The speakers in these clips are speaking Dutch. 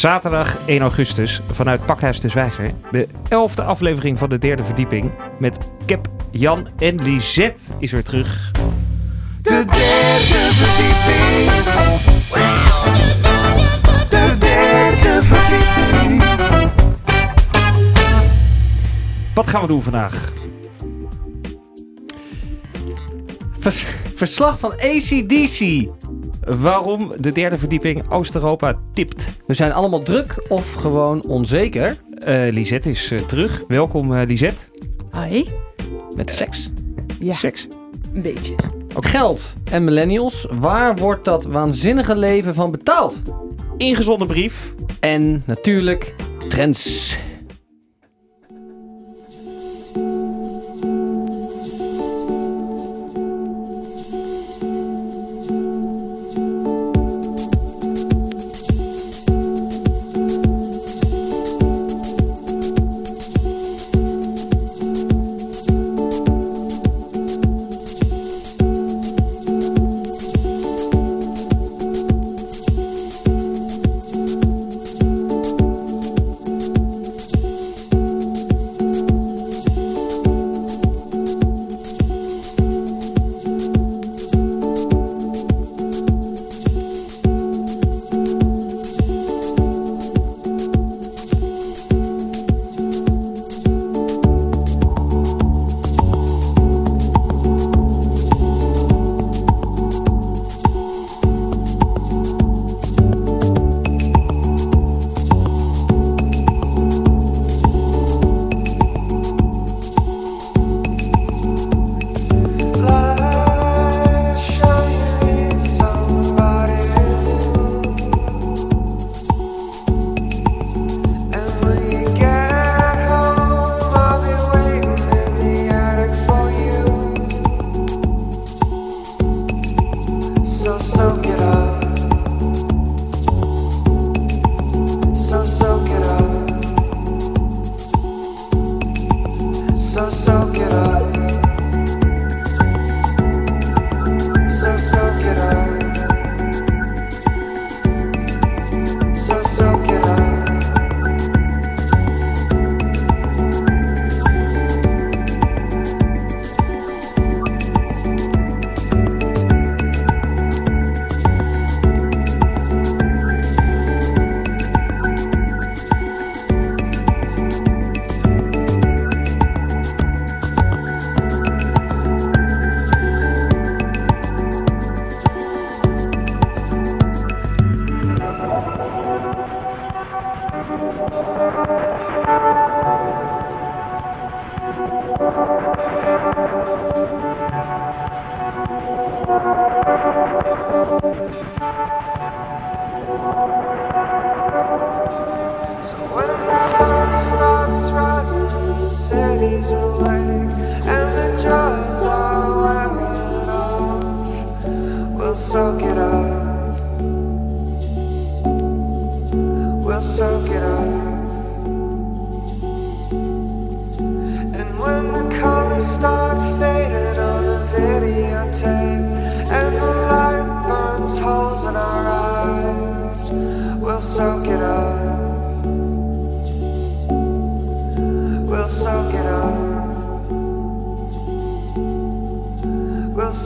Zaterdag 1 augustus vanuit Pakhuis de Zwijger. De elfde aflevering van de derde verdieping. Met Cap, Jan en Lisette is weer terug. De derde verdieping. De derde verdieping. Wat gaan we doen vandaag? Vers- verslag van ACDC. Waarom de derde verdieping Oost-Europa tipt? We zijn allemaal druk of gewoon onzeker Eh Lisette is eh, terug. Welkom eh, Lisette. Hi. met seks. Ja, Seks. een beetje. Ook geld en millennials. Waar wordt dat waanzinnige leven van betaald? Ingezonden brief. En natuurlijk trends.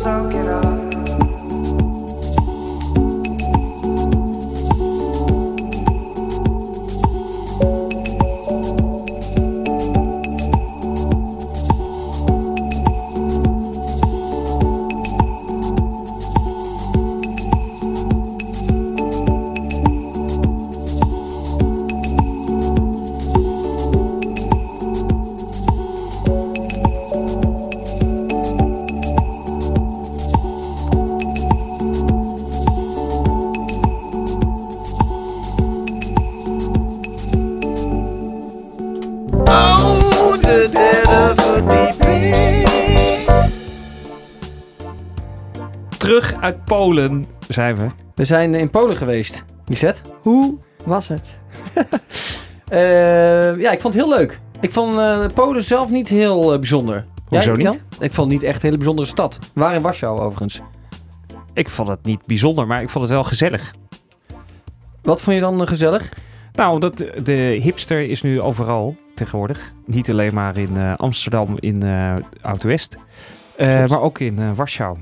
Soak it up. Polen zijn we. We zijn in Polen geweest. Lisette? Hoe was het? Eh, ja, ik vond het heel leuk. Ik vond eh, Polen zelf niet heel eh, bijzonder. Hoezo Jij, niet? Jan? Ik vond het niet echt een hele bijzondere stad. Waar in Warschau overigens. Ik vond het niet bijzonder, maar ik vond het wel gezellig. Wat vond je dan gezellig? Nou, omdat de- hipster is nu overal tegenwoordig. Niet alleen maar in eh, Amsterdam in eh Oud-West. Eh, maar ook in eh, Warschau.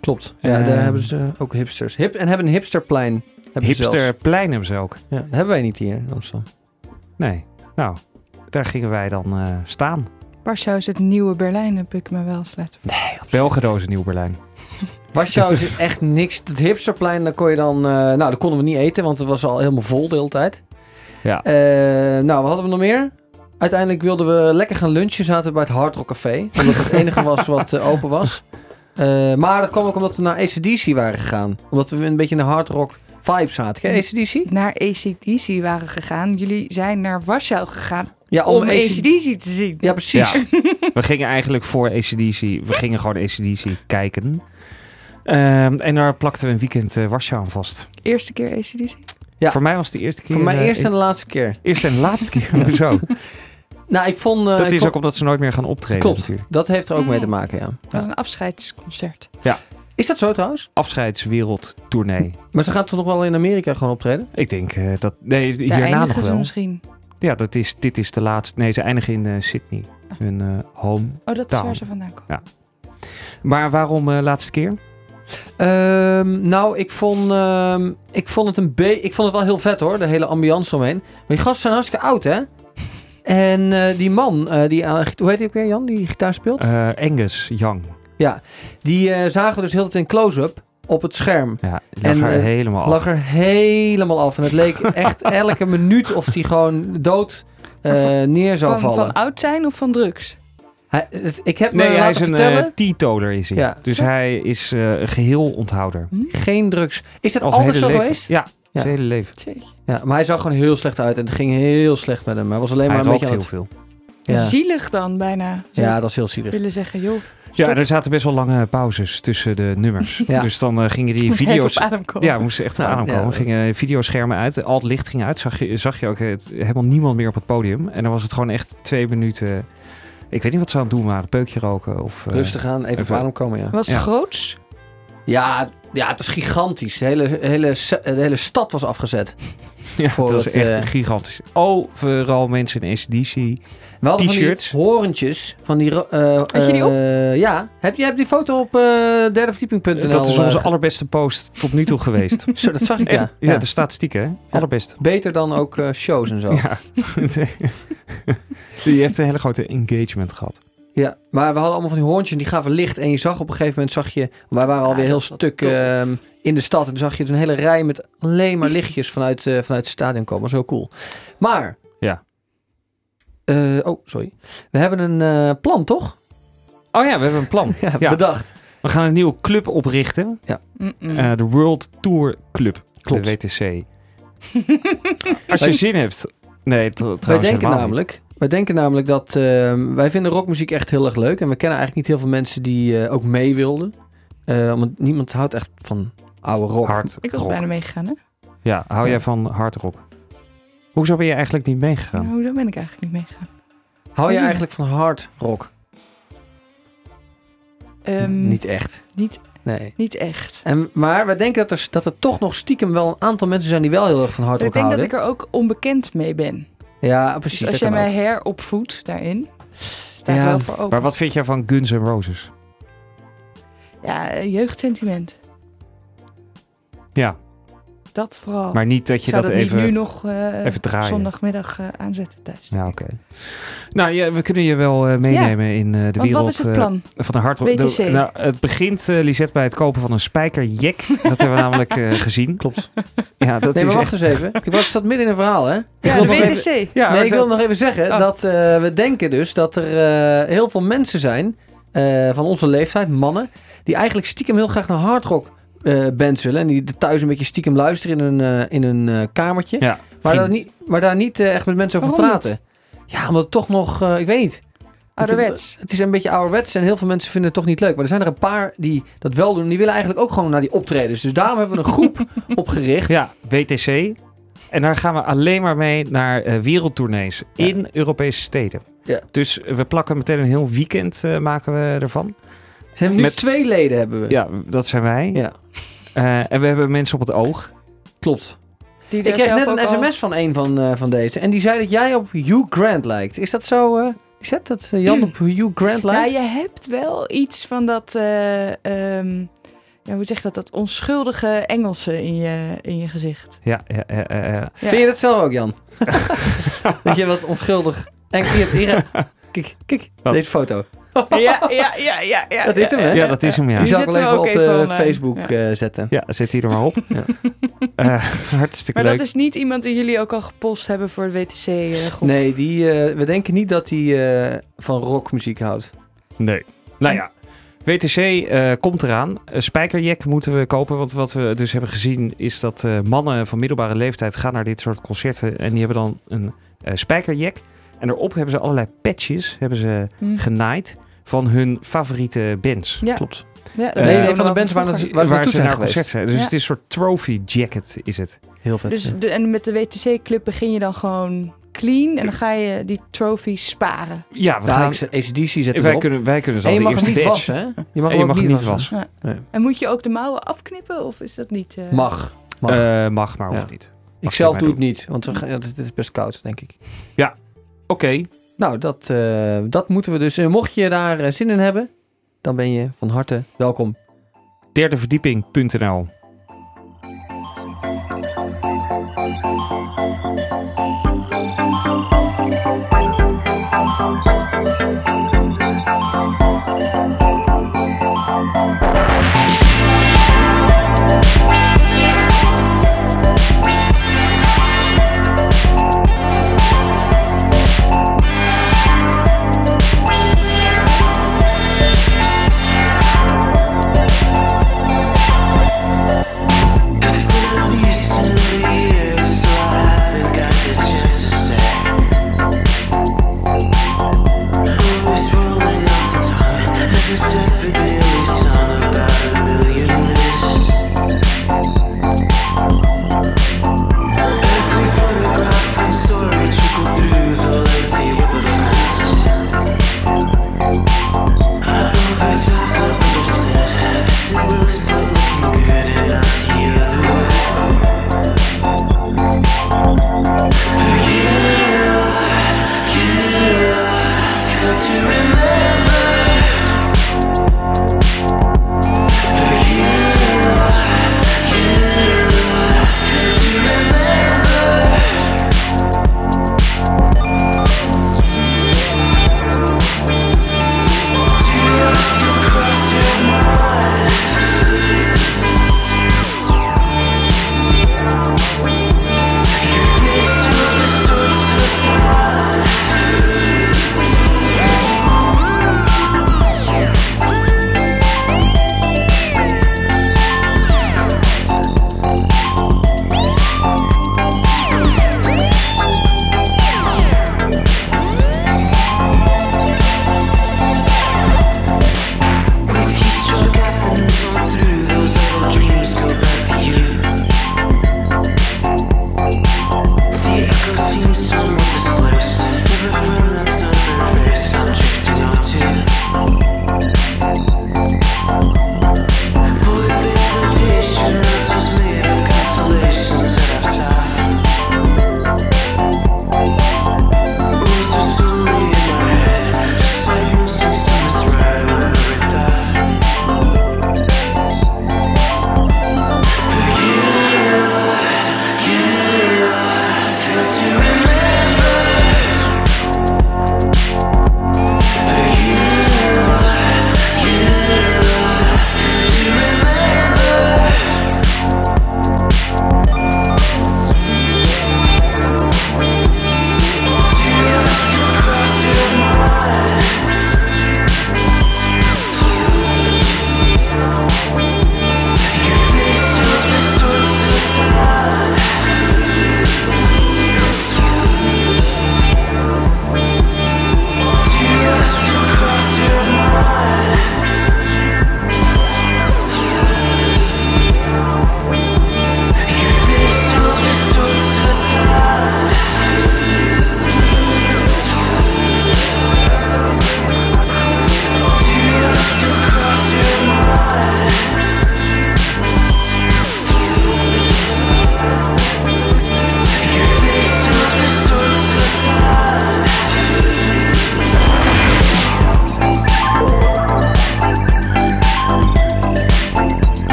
Klopt. Ja, daar Ehm. hebben ze ook hipsters. Hip, en hebben een hipsterplein. Hebben ze zelfs. Hipsterplein hebben ze ook. Ja, dat hebben wij niet hier in Amsterdam. Nee. Nou, daar gingen wij dan eh, staan. Warschau is het nieuwe Berlijn, heb ik me wel eens laten vertellen. Belgedozen Nieuw-Berlijn. Warschau is echt niks. Het hipsterplein, daar kon je dan... eh, nou, daar konden we niet eten, want het was al helemaal vol de hele tijd. Ja. Eh, nou, wat hadden we nog meer? Uiteindelijk wilden we lekker gaan lunchen. Zaten we bij het Hard Rock Café. Omdat het enige was wat open was. Eh, maar dat kwam ook omdat we naar ACDC waren gegaan. Omdat we een beetje in de hard rock vibe zaten. Ken je ACDC? Naar ACDC waren gegaan. Jullie zijn naar Warschau gegaan Ja, om, AC ACDC te zien. Ja, precies. Ja. We gingen eigenlijk voor ACDC. We gingen gewoon ACDC kijken. Ehm, en daar plakten we een weekend eh, Warschau aan vast. Eerste keer ACDC? Ja. Voor mij was het de eerste keer. Voor mij eh, eerst en de laatste keer. eerste en laatste keer. Hoezo? Nou, ik vond... eh, dat ik is vond- ook omdat ze nooit meer gaan optreden Klopt. natuurlijk. Dat heeft er ook mee Mm. te maken, ja. Dat was een afscheidsconcert. Is dat zo trouwens? Afscheidswereldtournee. Maar ze gaan toch nog wel in Amerika gewoon optreden? Ik denk eh, dat... Nee, Daar hierna nog wel. misschien. Ja, dat is, dit is de laatste... Nee, ze eindigen in eh, Sydney. Hun eh, home. Oh, dat is waar ze vandaan komen. Maar waarom eh, laatste keer? Ehm, nou, ik vond, ehm, ik vond het een Ik vond het wel heel vet hoor, de hele ambiance eromheen. Maar die gasten zijn hartstikke oud, hè? En eh, die man, eh, die, aan- hoe heet hij ook weer, Jan, die gitaar speelt? Eh Angus Young. Die eh, zagen we dus heel de tijd in close-up op het scherm. Ja, die lag En, er eh, helemaal af. Lag er helemaal af. En het leek echt elke minuut of hij gewoon dood eh, neer zou Van, vallen. van oud zijn of van drugs? Hij, het- ik heb me Nee, hij laten is een vertellen, eh teetotaler is hij. Ja. Dus hij is eh, een geheel onthouder. geen drugs. Is dat Als altijd zo leven. geweest? Ja, Ja. zijn hele leven. Jeetje. Ja, maar hij zag gewoon heel slecht uit en het ging heel slecht met hem. Hij was alleen Hij maar een rookt beetje heel het... veel. Ja. Zielig dan bijna. Zou ja, dat is heel zielig. willen zeggen, joh. Ja, er zaten best wel lange pauzes tussen de nummers. Ja. Dus dan eh, gingen die video's... op adem komen. Ja, we moesten echt op adem komen. ja. Gingen videoschermen uit. Al het licht ging uit. Zag je, zag je ook het, helemaal niemand meer op het podium. En dan was het gewoon echt twee minuten... Ik weet niet wat ze aan het doen waren. Peukje roken of... eh, Rustig aan, even, even- op adem komen, ja. Was het Ja. groots? Ja, ja, het was gigantisch. De hele, hele, de hele stad was afgezet. Ja, voor dat was het, echt eh, gigantisch. Overal mensen in ACDC. We hadden van die T-shirts. horentjes van die... eh, Had je die op? eh, ja. Heb je hebt die foto op eh derdeverdieping.nl? Dat is onze allerbeste post tot nu toe geweest. Zo, dat zag ik, ja. ja, ja. de statistieken, hè? Allerbest. Beter dan ook eh, shows en zo. Ja. Ja. Die heeft een hele grote engagement gehad. Maar we hadden allemaal van die hoorntjes en die gaven licht. En je zag op een gegeven moment, zag je... Wij waren alweer heel stuk ehm, in de stad. En toen zag je dus een hele rij met alleen maar lichtjes vanuit, eh, vanuit het stadion komen. Dat was heel cool. Maar... Ja. Eh, oh, sorry. We hebben een eh, plan, toch? Oh ja, we hebben een plan. Ja, Ja. bedacht. We gaan een nieuwe club oprichten. Eh, de World Tour Club. Klopt. De WTC. Als je zin hebt. Nee, tr- Wij trouwens denken, namelijk, wij denken namelijk dat ehm, wij vinden rockmuziek echt heel erg leuk. En we kennen eigenlijk niet heel veel mensen die eh, ook mee wilden. Eh, omdat niemand houdt echt van oude rock. Hard Ik was rock. bijna meegegaan, hè? Ja, hou Ja. jij van hard rock? Hoezo ben je eigenlijk niet meegegaan? Nou, daar ben ik eigenlijk niet meegegaan. Hou je Ja. eigenlijk van hard rock? Ehm, Niet echt. niet, Nee. niet echt. En, maar we denken dat er, dat er toch nog stiekem wel een aantal mensen zijn die wel heel erg van hard Ik rock denk dat houden. ik er ook onbekend mee ben. Ja, precies. Dus als jij mij ook. heropvoedt daarin, sta ik Ja, wel voor open. Maar wat vind jij van Guns N' Roses? Ja, jeugdsentiment. Ja, Dat vooral. maar niet dat je dat, dat, even... nu nog eh, even draaien. zondagmiddag eh, aanzetten thuis. Ja, oké. Nou, ja, we kunnen je wel eh, meenemen in eh, de Want wereld wat is het eh, plan? van de hard WTC. de- nou, het begint, eh Lisette, bij het kopen van een spijkerjack. dat hebben we namelijk eh, gezien. Klopt. Ja, dat nee, is maar echt... wacht eens even. Ik was zat midden in een verhaal, hè? Ik Ja, de even- WTC. Ja, nee, ik wil dat- nog even zeggen Oh. dat eh, we denken dus dat er eh, heel veel mensen zijn eh, van onze leeftijd, mannen, die eigenlijk stiekem heel graag naar hardrock eh bands willen. En die thuis een beetje stiekem luisteren in een, eh, in een eh, kamertje. Ja, maar, daar niet, maar daar niet echt met mensen over Waarom praten. Ja, omdat het toch nog, eh, ik weet niet. Ouderwets. Het is een beetje ouderwets en heel veel mensen vinden het toch niet leuk. Maar er zijn er een paar die dat wel doen. Die willen eigenlijk ook gewoon naar die optredens. Dus daarom hebben we een groep opgericht. Ja, WTC. En daar gaan we alleen maar mee naar eh, wereldtournees Ja. in Europese steden. Ja. Dus we plakken meteen een heel weekend eh, maken we ervan. Hebben nu Met- twee leden hebben we. Ja, dat zijn wij. Ja, Eh, en we hebben mensen op het oog. klopt. Die Ik kreeg zelf net een al- sms van een van, eh, van deze. En die zei dat jij op Hugh Grant lijkt. Is dat zo? eh is dat dat Jan op Hugh Grant Ja, lijkt? je hebt wel iets van dat, eh, ehm, ja, hoe zeg je dat, dat onschuldige Engelse in je, in je gezicht. Ja, ja, ja, ja, ja. Ja. Vind je dat zelf ook, Jan? dat je wat onschuldig... En hier, hier, kijk, kijk, Wat? deze foto. Ja, ja, ja, ja. ja Dat is hem, hè? Ja, dat is hem, ja. Die Die zal ik wel even op even online. Facebook Ja. eh, zetten. Ja, zet die er maar op. Ja. Eh, hartstikke Maar leuk. dat is niet iemand die jullie ook al gepost hebben voor de WTC-groep. Nee, die, eh, we denken niet dat hij eh, van rockmuziek houdt. Nee. Nou ja, WTC eh, komt eraan. Een spijkerjack moeten we kopen. Want wat we dus hebben gezien is dat eh, mannen van middelbare leeftijd gaan naar dit soort concerten. En die hebben dan een eh spijkerjack. En erop hebben ze allerlei patches hebben ze Hm. genaaid van hun favoriete bands. Ja, Klopt. ja, dat Eh, nee, nee, we van de bands waar, het- waar ze waar ze naar concert zijn. Dus Ja. het is een soort trophy jacket is het. Heel vet. Dus ja. de, en met de WTC-club begin je dan gewoon clean en dan ga je die trophies sparen. Ja, we Ja, gaan... ik ACDC zet Wij kunnen, wij kunnen zo En je de mag niet badge. wassen, hè? Je mag je niet wassen. wassen. En moet je ook de mouwen afknippen of is dat niet... eh, Mag. Mag. Eh, mag, maar hoeft Ja. niet. ik mag zelf je doe het niet, want ja, dit is best koud, denk ik. Oké, Nou, dat, eh, dat moeten we dus. eh, mocht je daar eh, zin in hebben, dan ben je van harte welkom. derdeverdieping.nl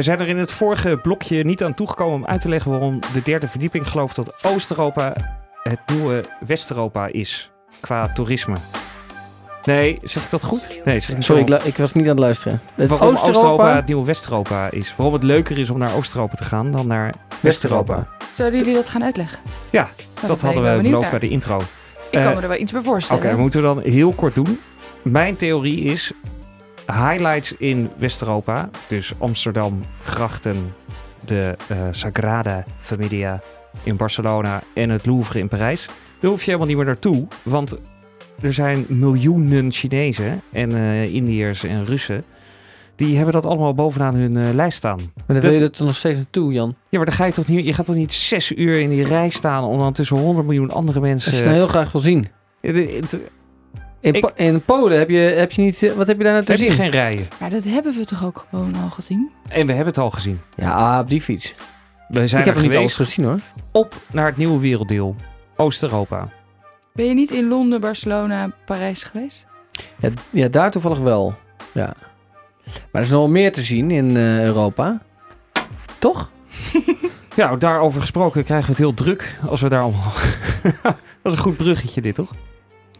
We zijn er in het vorige blokje niet aan toegekomen om uit te leggen waarom de derde verdieping gelooft dat Oost-Europa het nieuwe West-Europa is qua toerisme. Nee, zeg ik dat goed? Nee, zeg ik niet Sorry, ik, ik was niet aan het luisteren. Het Waarom Oost-Europa Oost-Europa, het nieuwe West-Europa is. Waarom het leuker is om naar Oost-Europa te gaan dan naar West-Europa. West-Europa. Zouden jullie dat gaan uitleggen? Ja, dat hadden we beloofd bij de intro. Ik kan Eh, me er wel iets bij Oké, voorstellen. moeten we dan heel kort doen. Mijn theorie is highlights in West-Europa. Dus Amsterdam, Grachten, de eh, Sagrada Familia in Barcelona en het Louvre in Parijs. Daar hoef je helemaal niet meer naartoe, want er zijn miljoenen Chinezen en eh, Indiërs en Russen. Die hebben dat allemaal bovenaan hun eh, lijst staan. Maar dan Dat- wil je er nog steeds naartoe, Jan. Ja, maar dan ga je toch niet, je gaat toch niet zes uur in die rij staan om dan tussen 100 miljoen andere mensen. Je het nou heel graag wil zien. Het- het- In, Ik- Po- in Polen heb je, heb je niet... eh, Wat heb je daar nou te heb je zien? geen rijen. Maar dat hebben we toch ook gewoon al gezien? En we hebben het al gezien. Ja, op die fiets. We zijn ik heb niet alles gezien hoor. op naar het nieuwe werelddeel. Oost-Europa. Ben je niet in Londen, Barcelona, Parijs geweest? Ja, ja, daar toevallig wel. Ja. Maar er is nog wel meer te zien in eh, Europa. Toch? Ja, daarover gesproken krijgen we het heel druk als we daar allemaal... dat is een goed bruggetje dit, toch?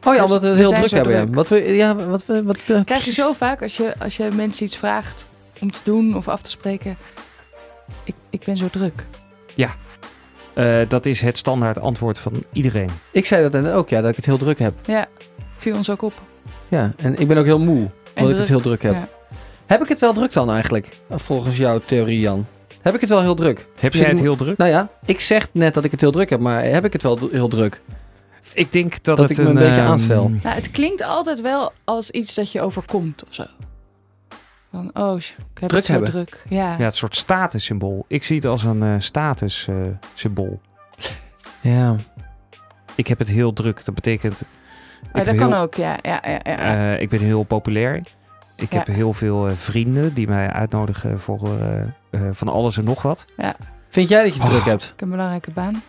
Oh ja, Dus omdat we het heel druk hebben. ja. druk. Wat we, ja, wat we, wat, eh, Krijg je zo vaak als je, als je mensen iets vraagt om te doen of af te spreken. Ik, ik ben zo druk. Eh, dat is het standaard antwoord van iedereen. Ik zei dat ook, ja, dat ik het heel druk heb. Ja, viel ons ook op. Ja, en ik ben ook heel moe, omdat ik het heel druk heb. Ja. Heb ik het wel druk dan eigenlijk? Volgens jouw theorie, Jan. Heb ik het wel heel druk? Heb jij het heel druk? Nou ja, ik zeg net dat ik het heel druk heb, maar heb ik het wel heel druk? Ik denk dat, Dat het ik me een beetje ehm, aanstel. Nou, het klinkt altijd wel als iets dat je overkomt of zo. Van, oh, ik heb Druk het zo hebben. druk. Ja. Ja, het soort statussymbool. Ik zie het als een eh statussymbool. Ja. ik heb het heel druk. Dat betekent... maar ik dat ben kan heel- ook, ja. ja, ja, ja. Eh, ik ben heel populair. Ik Ja. heb heel veel eh, vrienden die mij uitnodigen voor eh, eh, van alles en nog wat. Vind jij dat je het Oh. druk hebt? ik heb een belangrijke baan.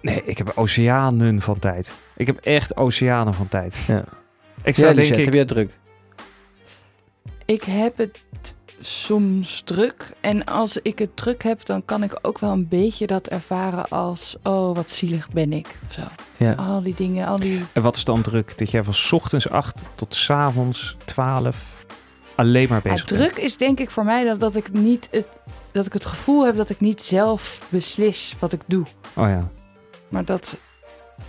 Nee, ik heb oceanen van tijd. Ik heb echt oceanen van tijd. Ja. Ik sta Ja, denk ik... heb jij het druk? Ik heb het soms druk. En als ik het druk heb, dan kan ik ook wel een beetje dat ervaren als... Oh, wat zielig ben ik. Of zo. Ja. Al die dingen, al die... En wat is dan druk? Dat jij van 's ochtends 8 tot 's avonds 12 alleen maar Ja, bezig bent. druk is denk ik voor mij dat, dat ik niet het... Dat ik het gevoel heb dat ik niet zelf beslis wat ik doe. Oh ja. Maar dat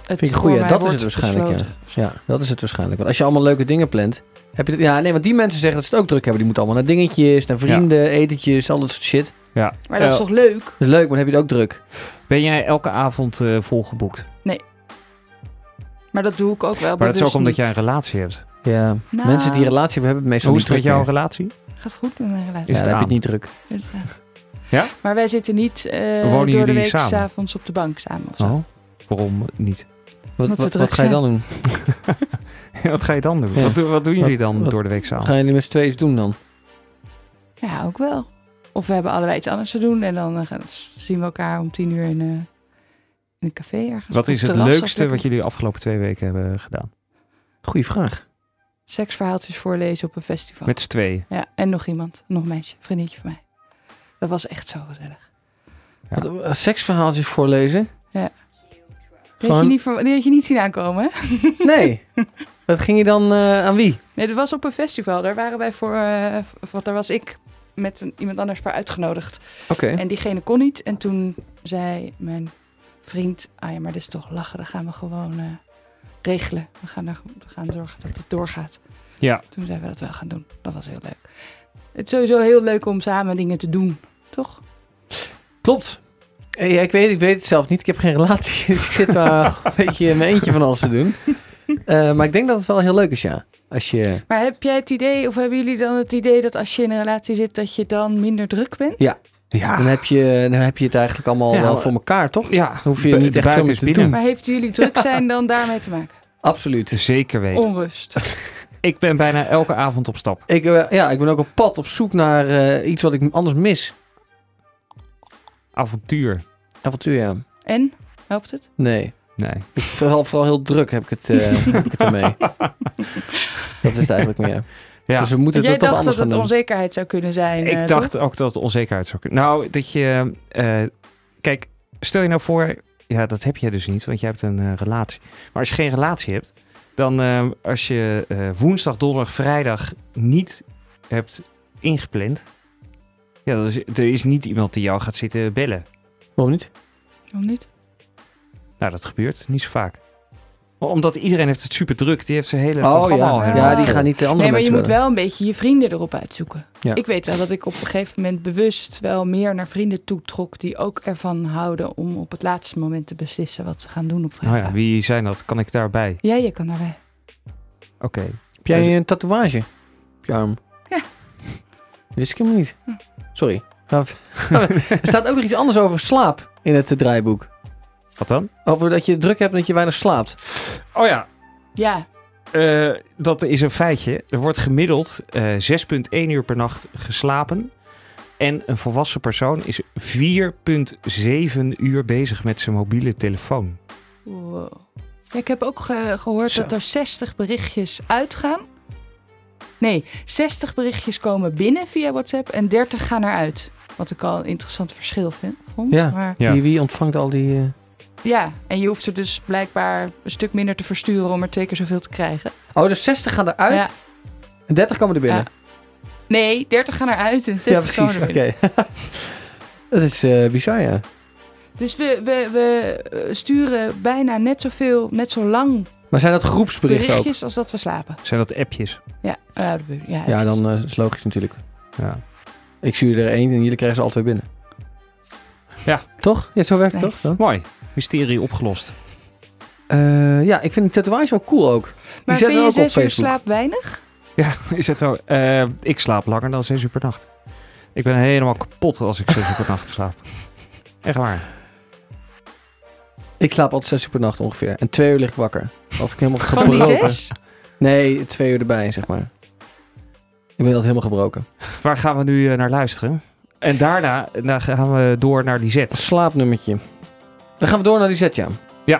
het Vind ik goed, ja, dat is het waarschijnlijk, ja. dat is het waarschijnlijk. Want als je allemaal leuke dingen plant, heb je het, Ja, nee, want die mensen zeggen dat ze het ook druk hebben. Die moeten allemaal naar dingetjes, naar vrienden, etentjes, al dat soort shit. ja. Maar dat is toch leuk? Dat is leuk, maar dan heb je het ook druk. Ben jij elke avond eh, volgeboekt? Maar dat doe ik ook wel Maar dat is ook omdat niet. jij een relatie hebt. Ja, Nou, mensen die een relatie hebben, hebben het meestal Hoe is niet het met jouw meer. relatie? Gaat goed met mijn relatie. Is Ja, dan heb je het niet druk. Dus, ja. Ja? Maar wij zitten niet eh, Wonen door de week s'avonds op de bank samen of zo. Oh, waarom niet? Wat, wat, ga je dan doen? wat ga je dan doen? Ja. Wat, doen- wat doen jullie dan Wat- door de week samen? gaan jullie met z'n tweeën doen dan? Ja, ook wel. Of we hebben allebei iets anders te doen en dan eh, gaan- zien we elkaar om tien uur in, eh, in een café ergens. Wat is het terras leukste wat jullie de afgelopen twee weken hebben gedaan? Goeie vraag. Seksverhaaltjes voorlezen op een festival. Met z'n tweeën. Ja, en nog iemand. Nog een meisje. Een vriendinnetje van mij. Dat was echt zo gezellig. Ja. Wat, eh, seksverhaaltjes voorlezen? Die had, Gewoon- je niet, voor- die had je niet zien aankomen, hè? Nee. Wat ging je dan eh, aan wie? Nee, dat was op een festival. Daar waren wij voor... eh, wat daar was ik met een, iemand anders voor uitgenodigd. Oké. En diegene kon niet. En toen zei mijn vriend... Ah ja, maar dit is toch lachen. Dan gaan we gewoon eh, regelen. We gaan, er, we gaan zorgen dat het doorgaat. Ja. Toen zijn we dat wel gaan doen. Dat was heel leuk. Het is sowieso heel leuk om samen dingen te doen. Toch? Klopt. Eh, ja, ik, weet, ik weet het zelf niet. Ik heb geen relatie. Dus ik zit daar een beetje in mijn eentje van alles te doen. Eh, maar ik denk dat het wel heel leuk is, ja. Als je... Maar heb jij het idee, of hebben jullie dan het idee dat als je in een relatie zit, dat je dan minder druk bent? Ja. Dan, heb je, dan heb je het eigenlijk allemaal Ja, wel voor elkaar, toch? Ja, hoef je niet echt veel meer te binnen. doen. Maar heeft jullie druk zijn dan daarmee te maken? Absoluut. Zeker weten. Onrust. Ik ben bijna elke avond op stap. Ik, eh, ja, ik ben ook op pad op zoek naar eh, iets wat ik anders mis. Avontuur. Avontuur, ja. En? Helpt het? Nee. Nee. Ik, vooral, vooral heel druk heb ik het, eh, heb ik het ermee. dat is het eigenlijk meer. Ja. Dus we moeten Jij het toch dacht anders dat gaan het doen. onzekerheid zou kunnen zijn. eh, Ik dacht ook dat het onzekerheid zou kunnen. Nou, dat je... eh, kijk, stel je nou voor... Ja, dat heb jij dus niet, want jij hebt een eh, relatie. Maar als je geen relatie hebt... dan eh, als je eh, woensdag, donderdag, vrijdag niet hebt ingepland... Ja, er is niet iemand die jou gaat zitten bellen. Waarom niet? Waarom niet? Nou, dat gebeurt niet zo vaak. Omdat iedereen heeft het super druk. Die heeft zijn hele Oh programma al ja. helemaal ja, die gaan niet de andere Nee, maar je moet bellen. wel een beetje je vrienden erop uitzoeken. Ja. Ik weet wel dat ik op een gegeven moment bewust wel meer naar vrienden toe trok die ook ervan houden om op het laatste moment te beslissen wat ze gaan doen op vrijdag. ja, wie zijn dat? Kan ik daarbij? Ja, je kan daarbij. Oké. Heb jij een tatoeage op je arm? Ja. Wist ik helemaal niet. Hm. Sorry. Gaan we- er staat ook nog iets anders over slaap in het draaiboek. Wat dan? Over dat je druk hebt en dat je weinig slaapt. Oh ja, Ja, Eh, dat is een feitje. Er wordt gemiddeld eh 6,1 uur per nacht geslapen. En een volwassen persoon is 4,7 uur bezig met zijn mobiele telefoon. Wow. Ja, ik heb ook ge- gehoord Zo. dat er 60 berichtjes uitgaan. Nee, 60 berichtjes komen binnen via WhatsApp en 30 gaan eruit. Wat ik al een interessant verschil vind, vond. Ja. Maar, Ja. Wie, wie ontvangt al die... eh, ja, en je hoeft er dus blijkbaar een stuk minder te versturen om er twee keer zoveel te krijgen. Oh, dus 60 gaan eruit Ja. en 30 komen er binnen. Nee, 30 gaan eruit en 60 Ja, precies. komen Oké. er binnen. dat is eh, bizar, ja. Dus we, we, we eh, sturen bijna net zoveel, net zo lang Maar zijn dat groepsberichten ook? berichtjes als dat we slapen. Zijn dat appjes? Ja, we- ja, Ja, dan eh, is het logisch natuurlijk. Ja. Ik stuur er één en jullie krijgen ze alle twee binnen. Ja. Toch? Ja, zo werkt het Nice. toch? Dan? Mooi. Mysterie opgelost. Eh, ja, ik vind die tatoeage wel cool ook. Maar zetten vind je ook op zes uur Facebook. slaap weinig? Ja, is het zo? Eh, ik slaap langer dan 6 uur per nacht. Ik ben helemaal kapot als ik 6 uur per nacht slaap. Echt waar. Ik slaap altijd zes uur per nacht ongeveer. En twee uur lig ik wakker. Als ik helemaal Van die gebroken. zes? Nee, twee uur erbij, zeg maar. Ik ben altijd helemaal gebroken. Waar gaan we nu eh, naar luisteren? En daarna dan gaan we door naar die zet. Slaapnummertje. Dan gaan we door naar die zet, ja. How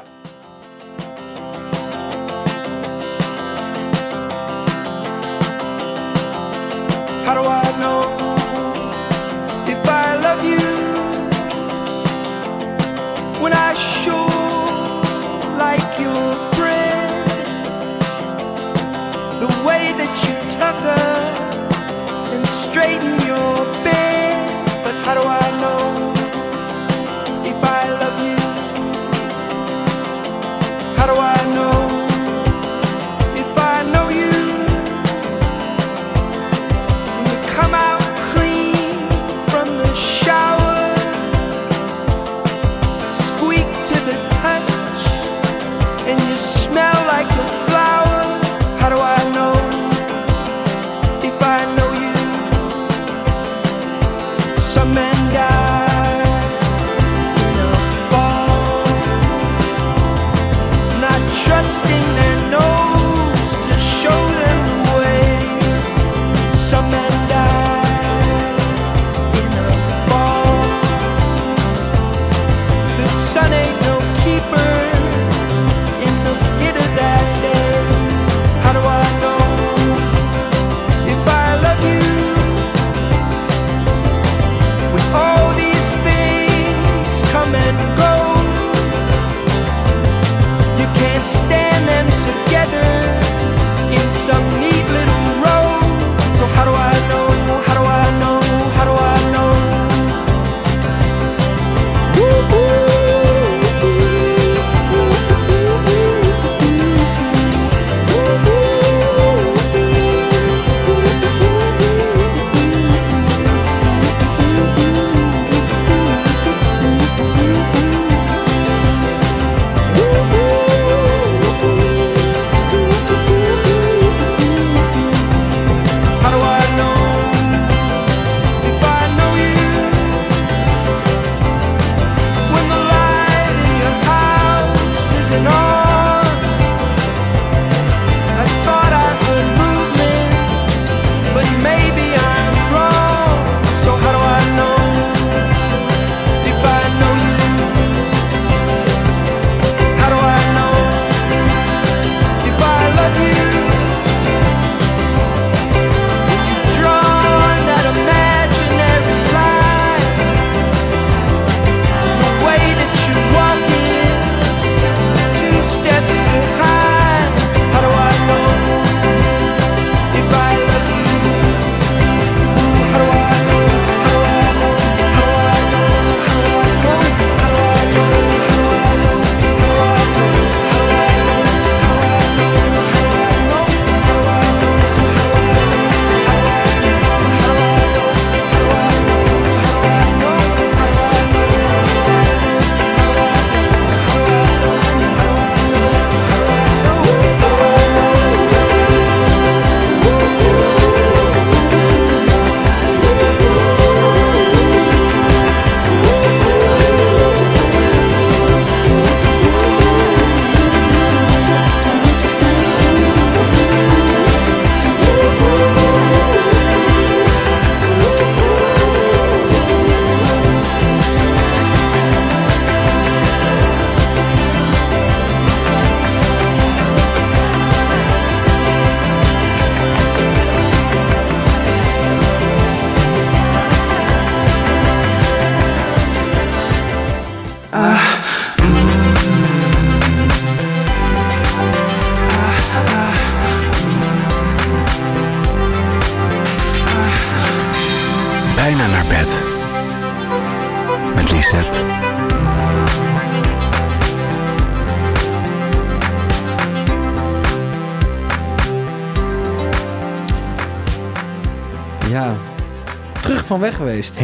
van weg geweest.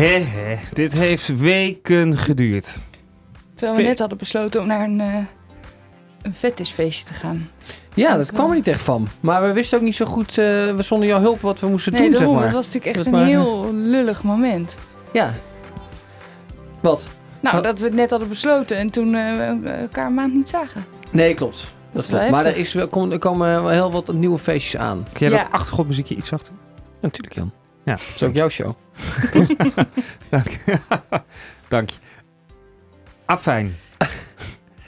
Dit heeft weken geduurd. Terwijl we net hadden besloten om naar een, eh een fetishfeestje te gaan. Ja, dat kwam er niet echt van. Maar we wisten ook niet zo goed, eh, we zonder jouw hulp, wat we moesten Nee, doen, zeg daarom. maar. Het was natuurlijk echt Dat een maar- heel lullig moment. Ja. Wat? Nou, dat we het net hadden besloten en toen eh, we elkaar een maand niet zagen. Nee, klopt. Dat is wel klopt. Maar er, is, er komen heel wat nieuwe feestjes aan. Kun jij Ja. dat achtergrondmuziekje iets zachter? Natuurlijk, Jan. Ja. Dat is ook jouw show. Dank je. Dank je. Afijn.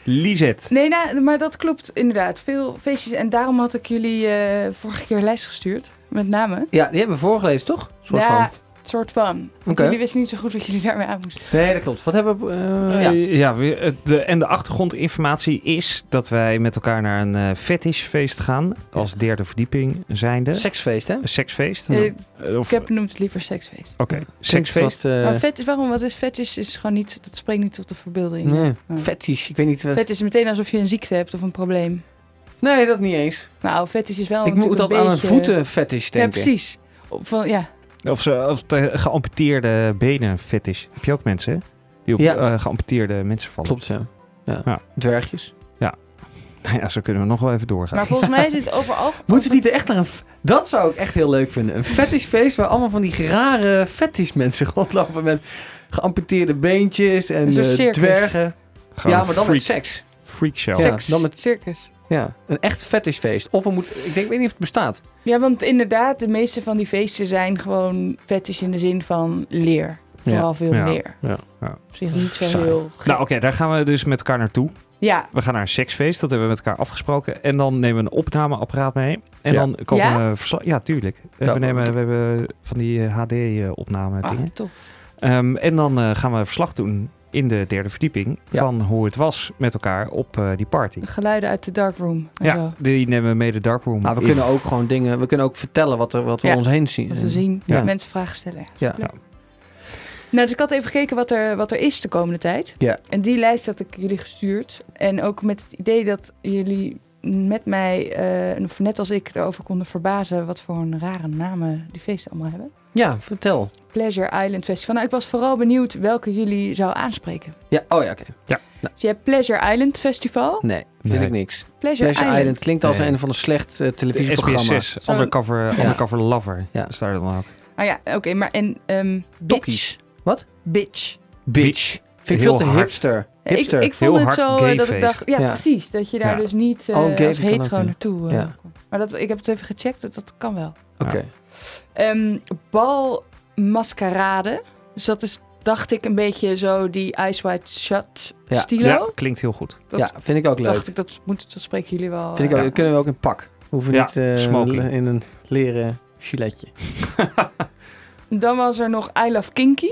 Lisette. Nee, nou, maar dat klopt inderdaad. Veel feestjes. En daarom had ik jullie eh, vorige keer een lijst gestuurd. Met name. Ja, die hebben we voorgelezen, toch? Soort ja, van. Soort van. Want Oké. jullie wisten niet zo goed wat jullie daarmee aan moesten. Nee, dat klopt. Wat hebben we... eh, ja. Ja, we- de, en de achtergrondinformatie is dat wij met elkaar naar een eh fetishfeest gaan. Als derde verdieping zijnde. Seksfeest, hè? Een seksfeest. Eh, Of, ik heb noemt het liever seksfeest. Oké, Klinkt seksfeest. wat, eh, maar vet is waarom? Wat is fetish? Is gewoon niet, dat spreekt niet tot de verbeelding. Nee, Ja. fetish. Ik weet niet wat... Vet is meteen alsof je een ziekte hebt of een probleem. Nee, dat niet eens. Nou, fetish is wel ik natuurlijk moet een altijd aan een beetje... voetenfetish Ja, denken. precies. Of Van, ja, Of, ze, of de geamputeerde benen fetish. Heb je ook mensen die op Ja. eh, geamputeerde mensen vallen. Klopt, ja. ja. Ja. Dwergjes. Nou ja, zo kunnen we nog wel even doorgaan. maar volgens mij is het overal... Moeten niet er echt naar een... Dat zou ik echt heel leuk vinden. Een fetishfeest waar allemaal van die rare fetish mensen rondlopen met geamputeerde beentjes en eh, dwergen. Gewoon ja, maar dan freak, met seks. freak show. Ja. Seks, dan met- circus. Ja, een echt fetishfeest. Of we moeten... Ik, denk, ik weet niet of het bestaat. Ja, want inderdaad, de meeste van die feesten zijn gewoon fetish in de zin van leer. Vooral veel Ja. leer. Ja. Ja. Op zich niet zo heel gek. Nou oké, daar gaan we dus met elkaar naartoe. Ja, We gaan naar een seksfeest, dat hebben we met elkaar afgesproken. En dan nemen we een opnameapparaat mee. En Ja. dan komen Ja? we... Ja, tuurlijk. Eh, Ja, we, nemen, we hebben van die HD-opname ah, dingen. tof. Ehm, en dan eh, gaan we verslag doen in de derde verdieping... Ja. van hoe het was met elkaar op eh, die party. Geluiden uit de darkroom. Ja, zo. die nemen we mee de darkroom Maar we in. kunnen ook gewoon dingen... We kunnen ook vertellen wat, er, wat we Ja. ons heen zien. Dat we zien, Ja. mensen vragen stellen. Ja. Ja. Nou, dus ik had even gekeken wat er, wat er is de komende tijd. Ja. En die lijst had ik jullie gestuurd. En ook met het idee dat jullie met mij, eh, of net als ik, erover konden verbazen... wat voor een rare namen die feesten allemaal hebben. Ja, vertel. Pleasure Island Festival. Nou, ik was vooral benieuwd welke jullie zou aanspreken. Ja, oh ja, oké. Dus je hebt Pleasure Island Festival. Nee, vind Nee. ik niks. Pleasure, Pleasure Island, klinkt als Nee. een van een slecht eh, De televisieprogramma. SBS6, undercover, undercover lover. Ja. Is daar dan ook. Ah ja, oké. maar en ehm bitch. Wat? Bitch. Bitch. Vind ik veel te hard. hipster. Ik, Hipster. ik vond Heel het zo eh, dat ik dacht, ja, Ja. precies, dat je daar Ja. dus niet eh, Oh, gay als hetero naartoe eh, Ja. kon. Maar dat, ik heb het even gecheckt, dat, dat kan wel. Oké. Ehm bal mascarade. Dus dat is, dacht ik, een beetje zo die Ice White Shut Ja. stilo. Ja, klinkt heel goed. Dat Ja, vind ik ook leuk. dacht ik, dat, moet, dat spreken jullie wel. Vind ik eh, ook, kunnen we ook in pak. Hoeven Ja, niet eh, smoking. in een leren giletje. Dan was er nog I Love Kinky.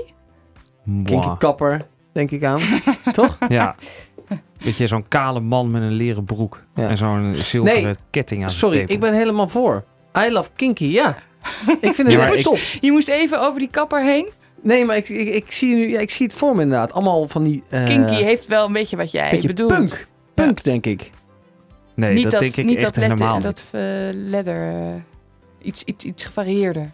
Kinky kapper, denk ik aan. Toch? Ja. Weet je, zo'n kale man met een leren broek. Ja. En zo'n zilveren Nee, ketting aan zijn Sorry, ik ben helemaal voor. I love kinky, ja. Ik vind het Ja, ik- top. Je moest even over die kapper heen. Nee, maar ik, ik, ik, zie nu, ja, ik zie het voor me inderdaad. Allemaal van die... eh, Kinky heeft wel een beetje wat jij beetje bedoelt. punk. Punk, denk ik. Nee, niet dat, dat, denk ik niet echt dat letter, helemaal niet. dat eh, leather. eh, iets, iets, iets gevarieerder.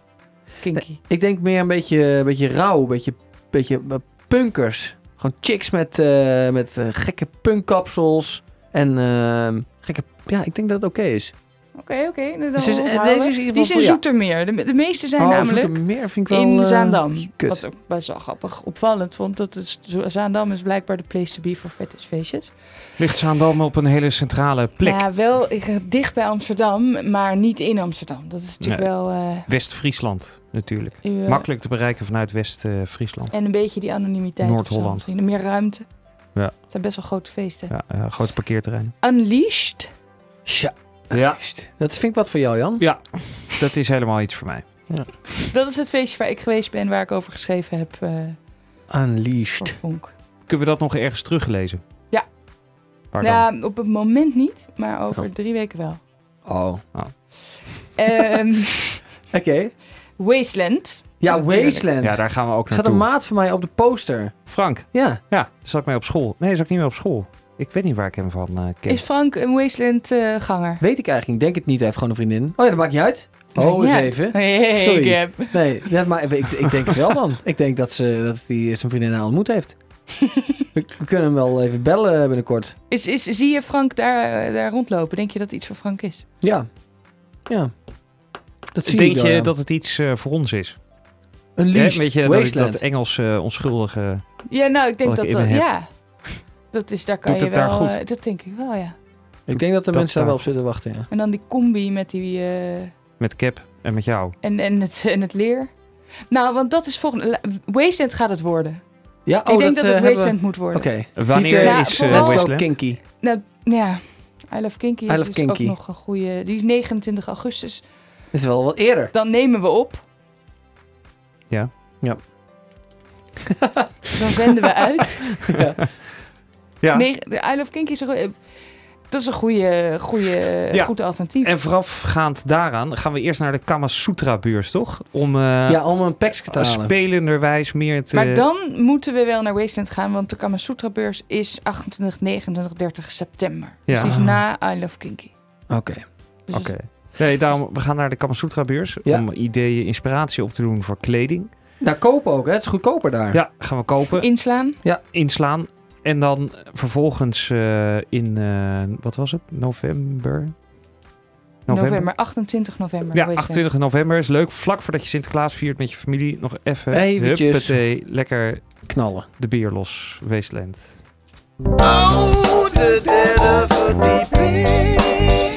Kinky. Ik denk meer een beetje, een beetje rauw, een beetje, beetje punkers. Gewoon chicks met, eh, met eh, gekke punkkapsels. En ehm, gekke... Ja, ik denk dat het oké is. Oké, oké. dan Dus is- deze is in ieder Die geval- ja. Zoetermeer. De, de meeste zijn Oh, namelijk Zoetermeer vind ik wel... in eh, Zaandam. kut. Wat ook best wel grappig opvallend vond. Dat het, Zo- Zaandam is blijkbaar de place to be voor fetishfeestjes. Ligt Zaandam op een hele centrale plek. Ja, wel ik, dicht bij Amsterdam, maar niet in Amsterdam. Dat is natuurlijk Nee. wel... eh, West-Friesland natuurlijk. uw, eh, Makkelijk te bereiken vanuit West-Friesland. En een beetje die anonimiteit. of zo Noord-Holland. misschien. Meer ruimte. Ja. Het zijn best wel grote feesten. Ja, ja, grote parkeerterrein. Unleashed. Ja. Ja. Dat vind ik wat voor jou, Jan. ja, dat is helemaal iets voor mij. Dat is het feestje waar ik geweest ben, waar ik over geschreven heb eh voor Unleashed. Kunnen we dat nog ergens teruglezen? Ja. Waar dan? Ja, op het moment niet, maar over Oh. drie weken wel. Oh. Ehm, Oké. Wasteland. Ja. Wasteland. Ja, daar gaan we ook Er staat een naartoe. maat van mij op de poster. Frank, Ja. ja, daar zat ik mee op school. Nee, daar zat ik niet mee op school. Ik weet niet waar ik hem van eh, ken. Is Frank een Wasteland-ganger? Weet ik eigenlijk niet. Denk het niet. Hij heeft gewoon een vriendin. Oh ja, dat maakt niet uit. Oh, eens Ja. even. Hey, Sorry. ik heb... Nee, ja, maar ik, ik denk het wel dan. Ik denk dat, ze, dat hij zijn vriendin al ontmoet heeft. we, we kunnen hem wel even bellen binnenkort. Is, is, zie je Frank daar, daar rondlopen? Denk je dat het iets voor Frank is? Ja. Ja. Dat zie Denk ik je ja. dat het iets eh, voor ons is? Een Hè, leased weet je, dat, Wasteland. dat Engels eh, onschuldige... Ja, nou, ik denk dat ik heb. Ja. Dat is, daar kan Doet je het daar wel... goed? eh, dat denk ik wel, ja. Ik denk dat de Dat mensen daar wel op zitten wachten, ja. En dan die combi met die... eh, Met Cap en met jou. en, en, het, en het leer. Nou, want dat is volgende... la- Wasteland gaat het worden. Ja, ik denk dat het we- Wasteland moet worden. Oké. Wanneer Ja, is Wasteland? kinky. Nou, ja. I Love Kinky I is Love dus Kinky. ook nog een goede... Die is 29 augustus. Dat is wel wat eerder. Dan nemen we op. Ja. Ja. Dan zenden we uit. Ja. Nee, de I Love Kinky is een, dat is een goede, goede, Ja. goed alternatief. En voorafgaand daaraan gaan we eerst naar de Kama Sutra beurs, toch? Om eh ja, om een pekske te halen. spelenderwijs meer te... maar dan moeten we wel naar Wasteland gaan, want de Kama Sutra beurs is 28, 29, 30 september. Ja. Dus die is na I Love Kinky. Oké. Dus Oké. Nee, daarom, we gaan naar de Kama Sutra beurs Ja. om ideeën, inspiratie op te doen voor kleding. Nou, kopen ook, hè? Het is goedkoper daar. Ja, gaan we kopen, Inslaan. inslaan. En dan vervolgens eh, in, eh, wat was het? November? November. 28 november. Ja, Wasteland. 28 november is leuk. Vlak voordat je Sinterklaas viert met je familie. Nog even, Eventjes. huppatee, lekker Knallen. de bier los, Wasteland. Oh, of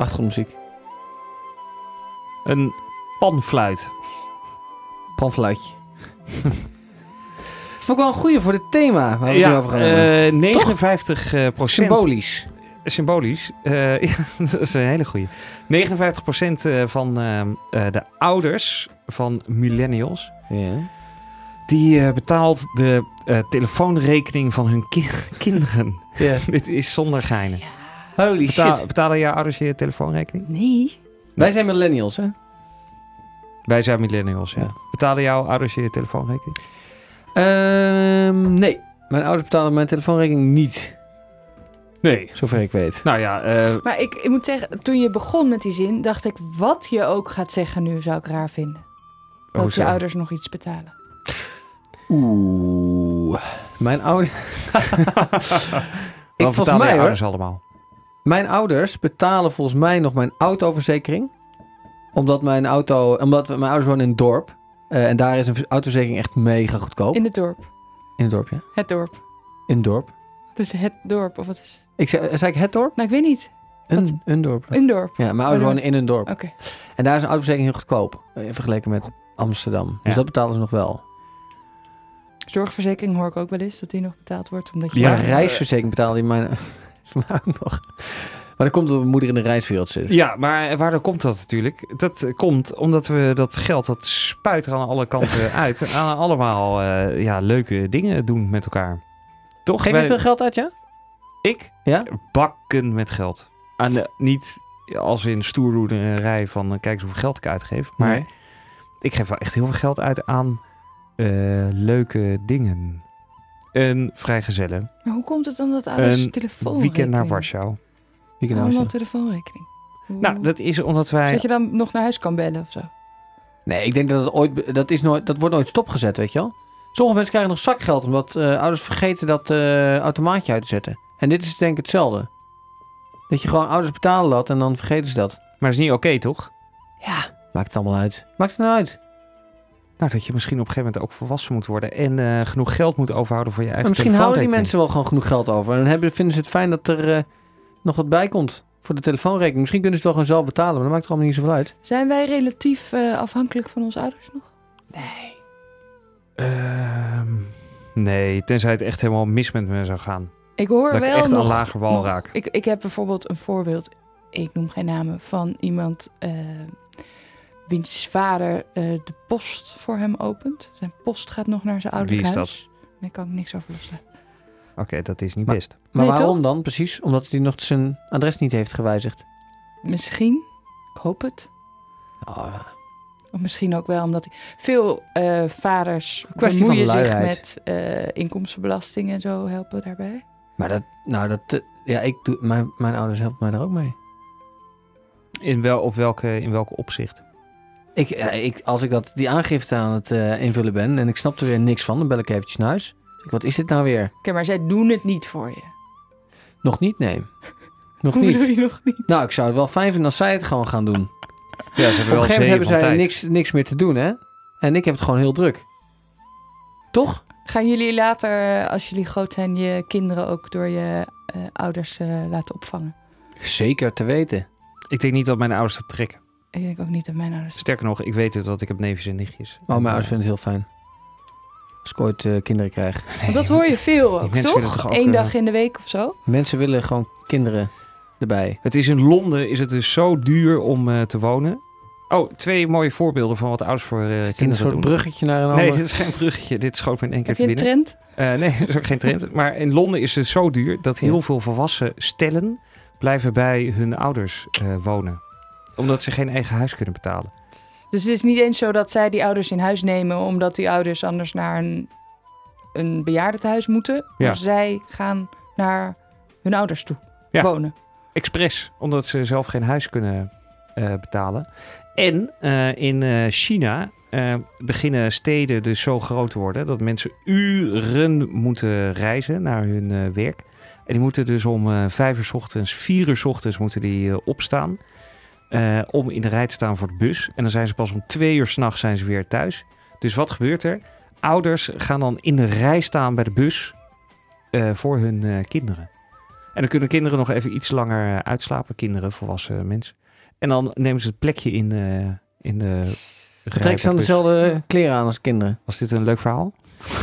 Achtergrondmuziek. Een panfluit. Panfluitje. Vond ik wel een goeie voor dit thema waar we het nu over gaan hebben. eh 59 eh, procent. Symbolisch. Symbolisch. Eh, ja, dat is een hele goeie. 59 procent eh, van eh, eh, de ouders van millennials... Ja. die eh, betaalt de eh, telefoonrekening van hun ki- kinderen. ja. Dit is zonder geinen. Holy Betaal, shit. betalen jouw ouders je telefoonrekening? Nee. Wij zijn millennials, hè? Wij zijn millennials, ja. Ja. Betalen jouw ouders je telefoonrekening? Ehm, nee. Mijn ouders betalen mijn telefoonrekening niet. Nee. Zover ik weet. Nou ja, eh, Maar ik, ik moet zeggen, toen je begon met die zin, dacht ik, wat je ook gaat zeggen nu, zou ik raar vinden. Dat je ouders nog iets betalen. Oeh. Mijn ouders... wat volgens betalen mij, ouders allemaal? Mijn ouders betalen volgens mij nog mijn autoverzekering. Omdat mijn auto... Omdat we- mijn ouders wonen in het dorp. Eh, en daar is een autoverzekering echt mega goedkoop. In het dorp. In het dorp, ja. Het dorp. In het dorp. Het is het dorp, of wat is... Ik zei, zei ik het dorp? Nou, ik weet niet. Wat? Een, een dorp. Een dorp. Ja, mijn ouders Oh, wonen in een dorp. Oké. En daar is een autoverzekering heel goedkoop. eh, Vergeleken met Amsterdam. Dus dat betalen ze nog wel. Zorgverzekering hoor ik ook wel eens, dat die nog betaald wordt. Omdat je Ja, reisverzekering betaalde die mijn... nog. Maar dat komt omdat mijn moeder in de reiswereld zit. Ja, maar waardoor komt dat natuurlijk? Dat komt omdat we dat geld, dat spuit er aan alle kanten uit. Aan allemaal eh, ja, leuke dingen doen met elkaar. Toch? Geef je Wij- veel geld uit, ja? Ik? Ja? Bakken met geld. Aan de, niet als in stoerroederij van eh, kijk eens hoeveel geld ik uitgeef. Maar Nee. ik geef wel echt heel veel geld uit aan eh, leuke dingen. Een vrijgezellen. Maar hoe komt het dan dat ouders Een telefoonrekening... Weekend naar Warschau. Wie kan nou Allemaal telefoonrekening. Hoe- Nou, dat is omdat wij... Dat je dan nog naar huis kan bellen of zo. Nee, ik denk dat het ooit... Dat, is nooit, dat wordt nooit stopgezet, weet je wel? Sommige mensen krijgen nog zakgeld omdat eh, ouders vergeten dat eh, automaatje uit te zetten. En dit is denk ik hetzelfde. Dat je gewoon ouders betalen dat en dan vergeten ze dat. Maar dat is niet oké, toch? Ja, maakt het allemaal uit. Maakt het nou uit? Nou, dat je misschien op een gegeven moment ook volwassen moet worden en eh, genoeg geld moet overhouden voor je eigen Maar misschien houden die mensen wel gewoon genoeg geld over. En dan hebben, vinden ze het fijn dat er eh, nog wat bij komt voor de telefoonrekening. Misschien kunnen ze het wel gewoon zelf betalen, maar dat maakt er allemaal niet zoveel uit. Zijn wij relatief eh, afhankelijk van onze ouders nog? Nee. Ehm, nee, tenzij het echt helemaal mis met me zou gaan. Ik hoor Dat ik wel echt nog, aan lager wal nog- raak. Ik, ik heb bijvoorbeeld een voorbeeld. Ik noem geen namen van iemand eh, wiens vader eh, de post voor hem opent. Zijn post gaat nog naar zijn ouderlijk Wie is huis. Daar kan ik niks over loslaten. Oké, dat is niet Maar- best. Maar Nee, waarom toch? dan precies? Omdat hij nog zijn adres niet heeft gewijzigd. Misschien, ik hoop het. Oh, Of misschien ook wel omdat hij... veel eh, vaders kwestie bemoeien van zich met eh, inkomstenbelasting en zo helpen daarbij. maar dat, nou dat, ja, ik doe, mijn, mijn ouders helpen mij daar ook mee. In, wel, op welke, in welke opzicht? Ik, eh, ik, als ik dat, die aangifte aan het eh, invullen ben en ik snap er weer niks van, dan bel ik eventjes naar huis. Ik, wat is dit nou weer? Oké, maar zij doen het niet voor je. Nog niet? Nee. Nog Hoe niet. je nog niet? Nou, ik zou het wel fijn vinden als zij het gewoon gaan doen. Ja, ze Op hebben een wel gegeven moment hebben zij tijd. niks, niks meer te doen, hè? En ik heb het gewoon heel druk. Toch? Gaan jullie later, eh, als jullie groot zijn, je kinderen ook door je eh, ouders eh, laten opvangen? Zeker te weten. Ik denk niet dat mijn ouders dat trekken. Ik denk ook niet dat mijn ouders... Sterker nog, ik weet het dat ik heb neefjes en nichtjes. Oh, mijn ouders vinden het heel fijn. Als ik ooit eh, kinderen krijg. Want dat hoor je veel ook, toch? toch ook, Eén eh, dag in de week of zo? Mensen willen gewoon kinderen erbij. Het is in Londen is het dus zo duur om eh, te wonen. Oh, twee mooie voorbeelden van wat ouders voor eh, Een kinderen soort doen. bruggetje naar een Nee, ander. dit is geen bruggetje. Dit schoot me in één keer Heb te je een binnen. trend? Eh, nee, dat is ook geen trend. Maar in Londen is het zo duur dat heel Ja. veel volwassen stellen blijven bij hun ouders eh, wonen. Omdat ze geen eigen huis kunnen betalen. Dus het is niet eens zo dat zij die ouders in huis nemen... omdat die ouders anders naar een, een bejaardentehuis moeten. Ja. Maar zij gaan naar hun ouders toe Ja. wonen. Expres, omdat ze zelf geen huis kunnen eh, betalen. En eh, in eh, China beginnen steden dus zo groot te worden dat mensen uren moeten reizen naar hun werk. En die moeten dus om vijf uur 's ochtends, vier uur 's ochtends moeten die opstaan. Eh, om in de rij te staan voor de bus. En dan zijn ze pas om twee uur s'nachts zijn ze weer thuis. Dus wat gebeurt er? Ouders gaan dan in de rij staan bij de bus eh, voor hun eh, kinderen. En dan kunnen kinderen nog even iets langer uitslapen. Kinderen, volwassen mensen. En dan nemen ze het plekje in, eh, in de... Trek ze dan dezelfde kleren aan als kinderen? Was dit een leuk verhaal?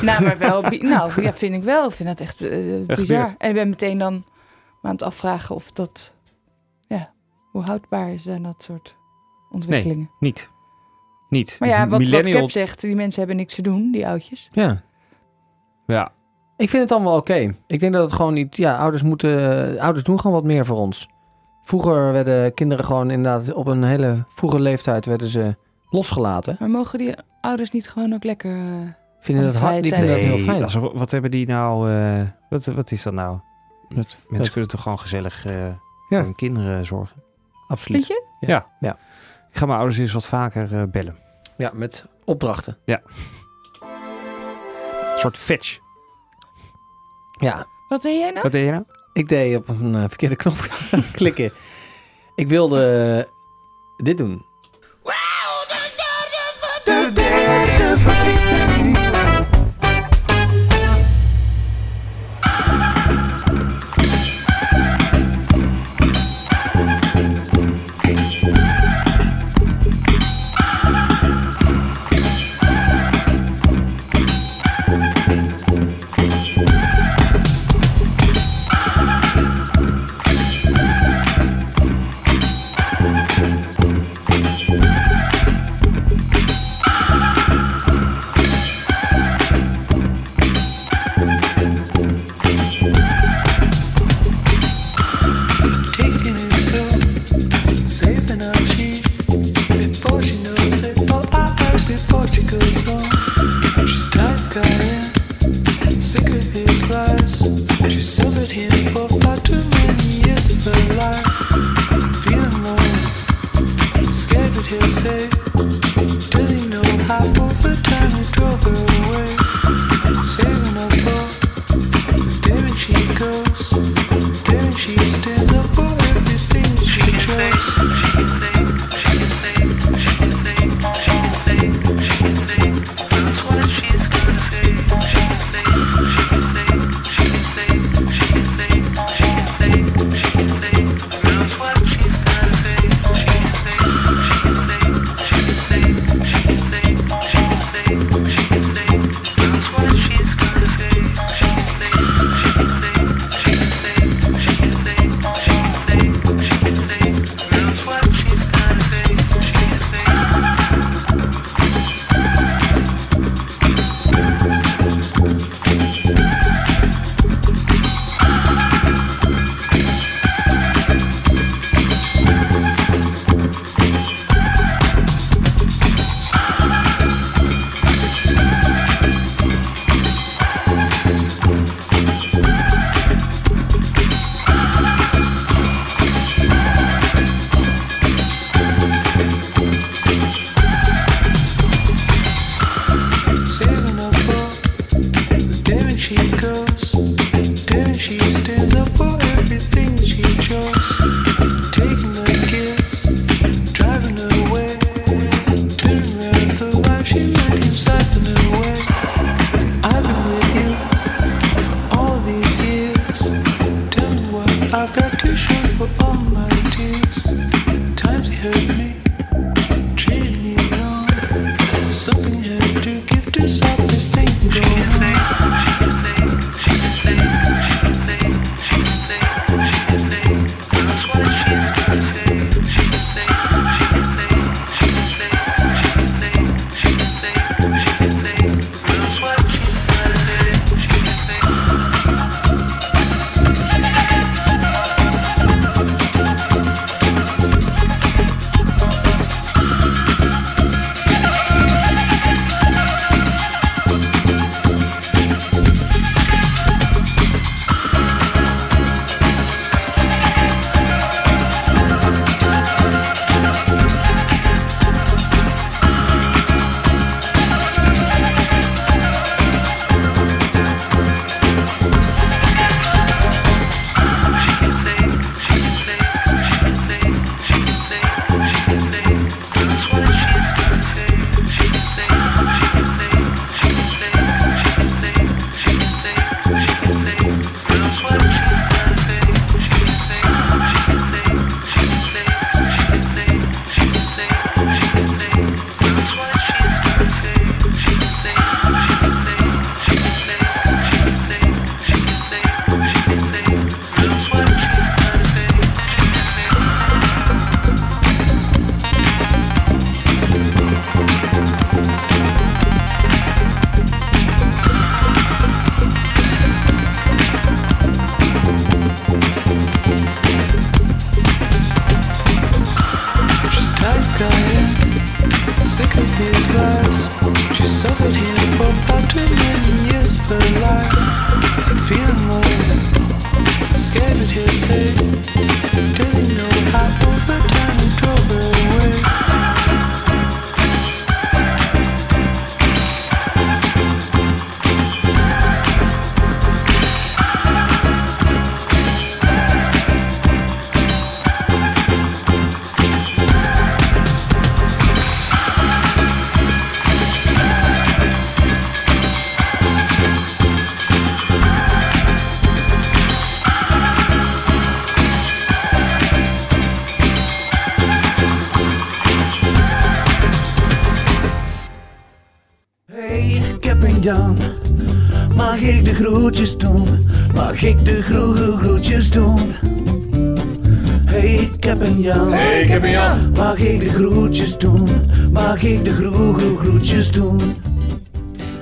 Nou, maar wel. Nou, ja, vind ik wel. Ik vind dat echt eh, bizar. En ik ben meteen dan aan het afvragen of dat. Hoe houdbaar zijn dat soort ontwikkelingen? Niet. Niet. Maar ja, wat, wat Millennial- Cap zegt, die mensen hebben niks te doen, die oudjes. Ja. Ja, Ik vind het allemaal oké. Ik denk dat het gewoon niet... Ja, ouders moeten... Ouders doen gewoon wat meer voor ons. Vroeger werden kinderen gewoon inderdaad... Op een hele vroege leeftijd werden ze losgelaten. Maar mogen die ouders niet gewoon ook lekker. eh, Vinden dat, hard, die vinden dat Nee, heel fijn. als wat hebben die nou... eh, wat, wat is dat nou? Dat- Mensen dat- kunnen toch gewoon gezellig eh, voor hun kinderen zorgen. Absoluut. Vind je? Ik ga mijn ouders eens wat vaker eh, bellen. Ja, met opdrachten. Een soort fetch. Ja, Wat deed jij nou? Wat deed je nou? ik deed op een eh, verkeerde knop klikken. Ik wilde dit doen.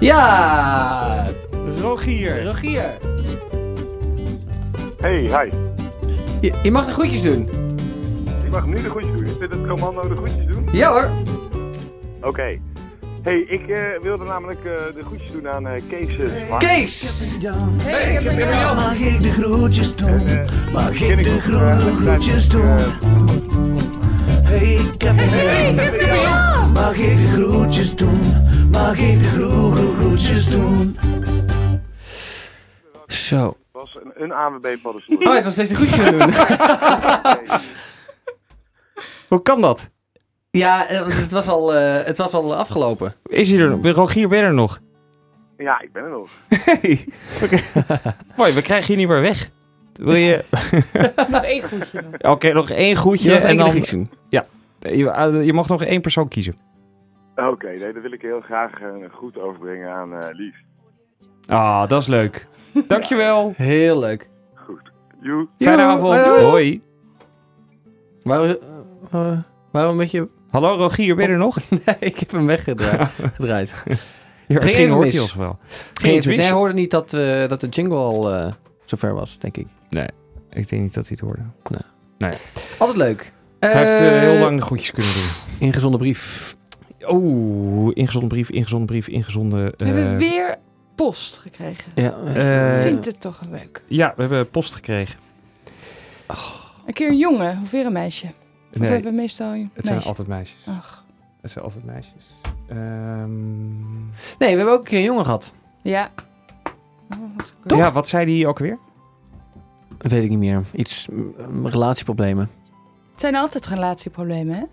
Ja! Rogier. Rogier. Hey, hi. Je, je mag de groetjes doen. Ik mag nu de groetjes doen. Is dit het commando de groetjes doen? Ja hoor. Oké. Hey, ik eh, wilde namelijk eh, de groetjes doen aan eh, Kees Zwart. Kees! Hey, ik heb Jan. Mag ik de groetjes doen? En, Mag ik de groetjes doen? Hey, ik heb een Jan. Mag ik de groetjes doen? Mag ik groetjes doen? Zo. was een, een ANWB paddenstoel. Oh, hij is nog steeds aan het doen. Hoe kan dat? ja, eh, want het was, al, eh, het was al afgelopen. Is hij er nog? Rogier, ben je er nog? Ja, ik ben er nog. Hey. Oké. Mooi, we krijgen je niet meer weg. Wil je... Nog één groetje. Oké, nog één groetje en dan... eh, je mag nog één persoon kiezen. Oké, nee, dan wil ik heel graag eh, een groet overbrengen aan eh, Lies. Ah, dat is leuk. Dankjewel. Heel leuk. Goed. Joe. Fijne Joe, avond. hoi, hoi. Hoi. Waarom, eh, waarom een beetje... Hallo Rogier, ben je er nog? Nee, ik heb hem weggedraaid. gedraaid. Ja, misschien hoort mis. hij ons wel. Geen mis? Hij hoorde niet dat, eh, dat de jingle al eh, zover was, denk ik. Ik denk niet dat hij het hoorde. Altijd leuk. Hij heeft heel lang de groetjes kunnen doen. Ingezonde brief. Oeh, ingezonde brief, ingezonde brief, ingezonde... We hebben eh, weer post gekregen. Ja, Eh, Ik vind het toch leuk. Ja, we hebben post gekregen. Een keer een jongen of weer een meisje. Of Nee, hebben we meestal een het zijn altijd meisjes. Ach. Het zijn altijd meisjes. Ehm, Nee, we hebben ook een keer een jongen gehad. Ja. Oh, ja, wat zei die ook weer? Dat weet ik niet meer. Iets, mm, relatieproblemen. Het zijn altijd relatieproblemen, hè?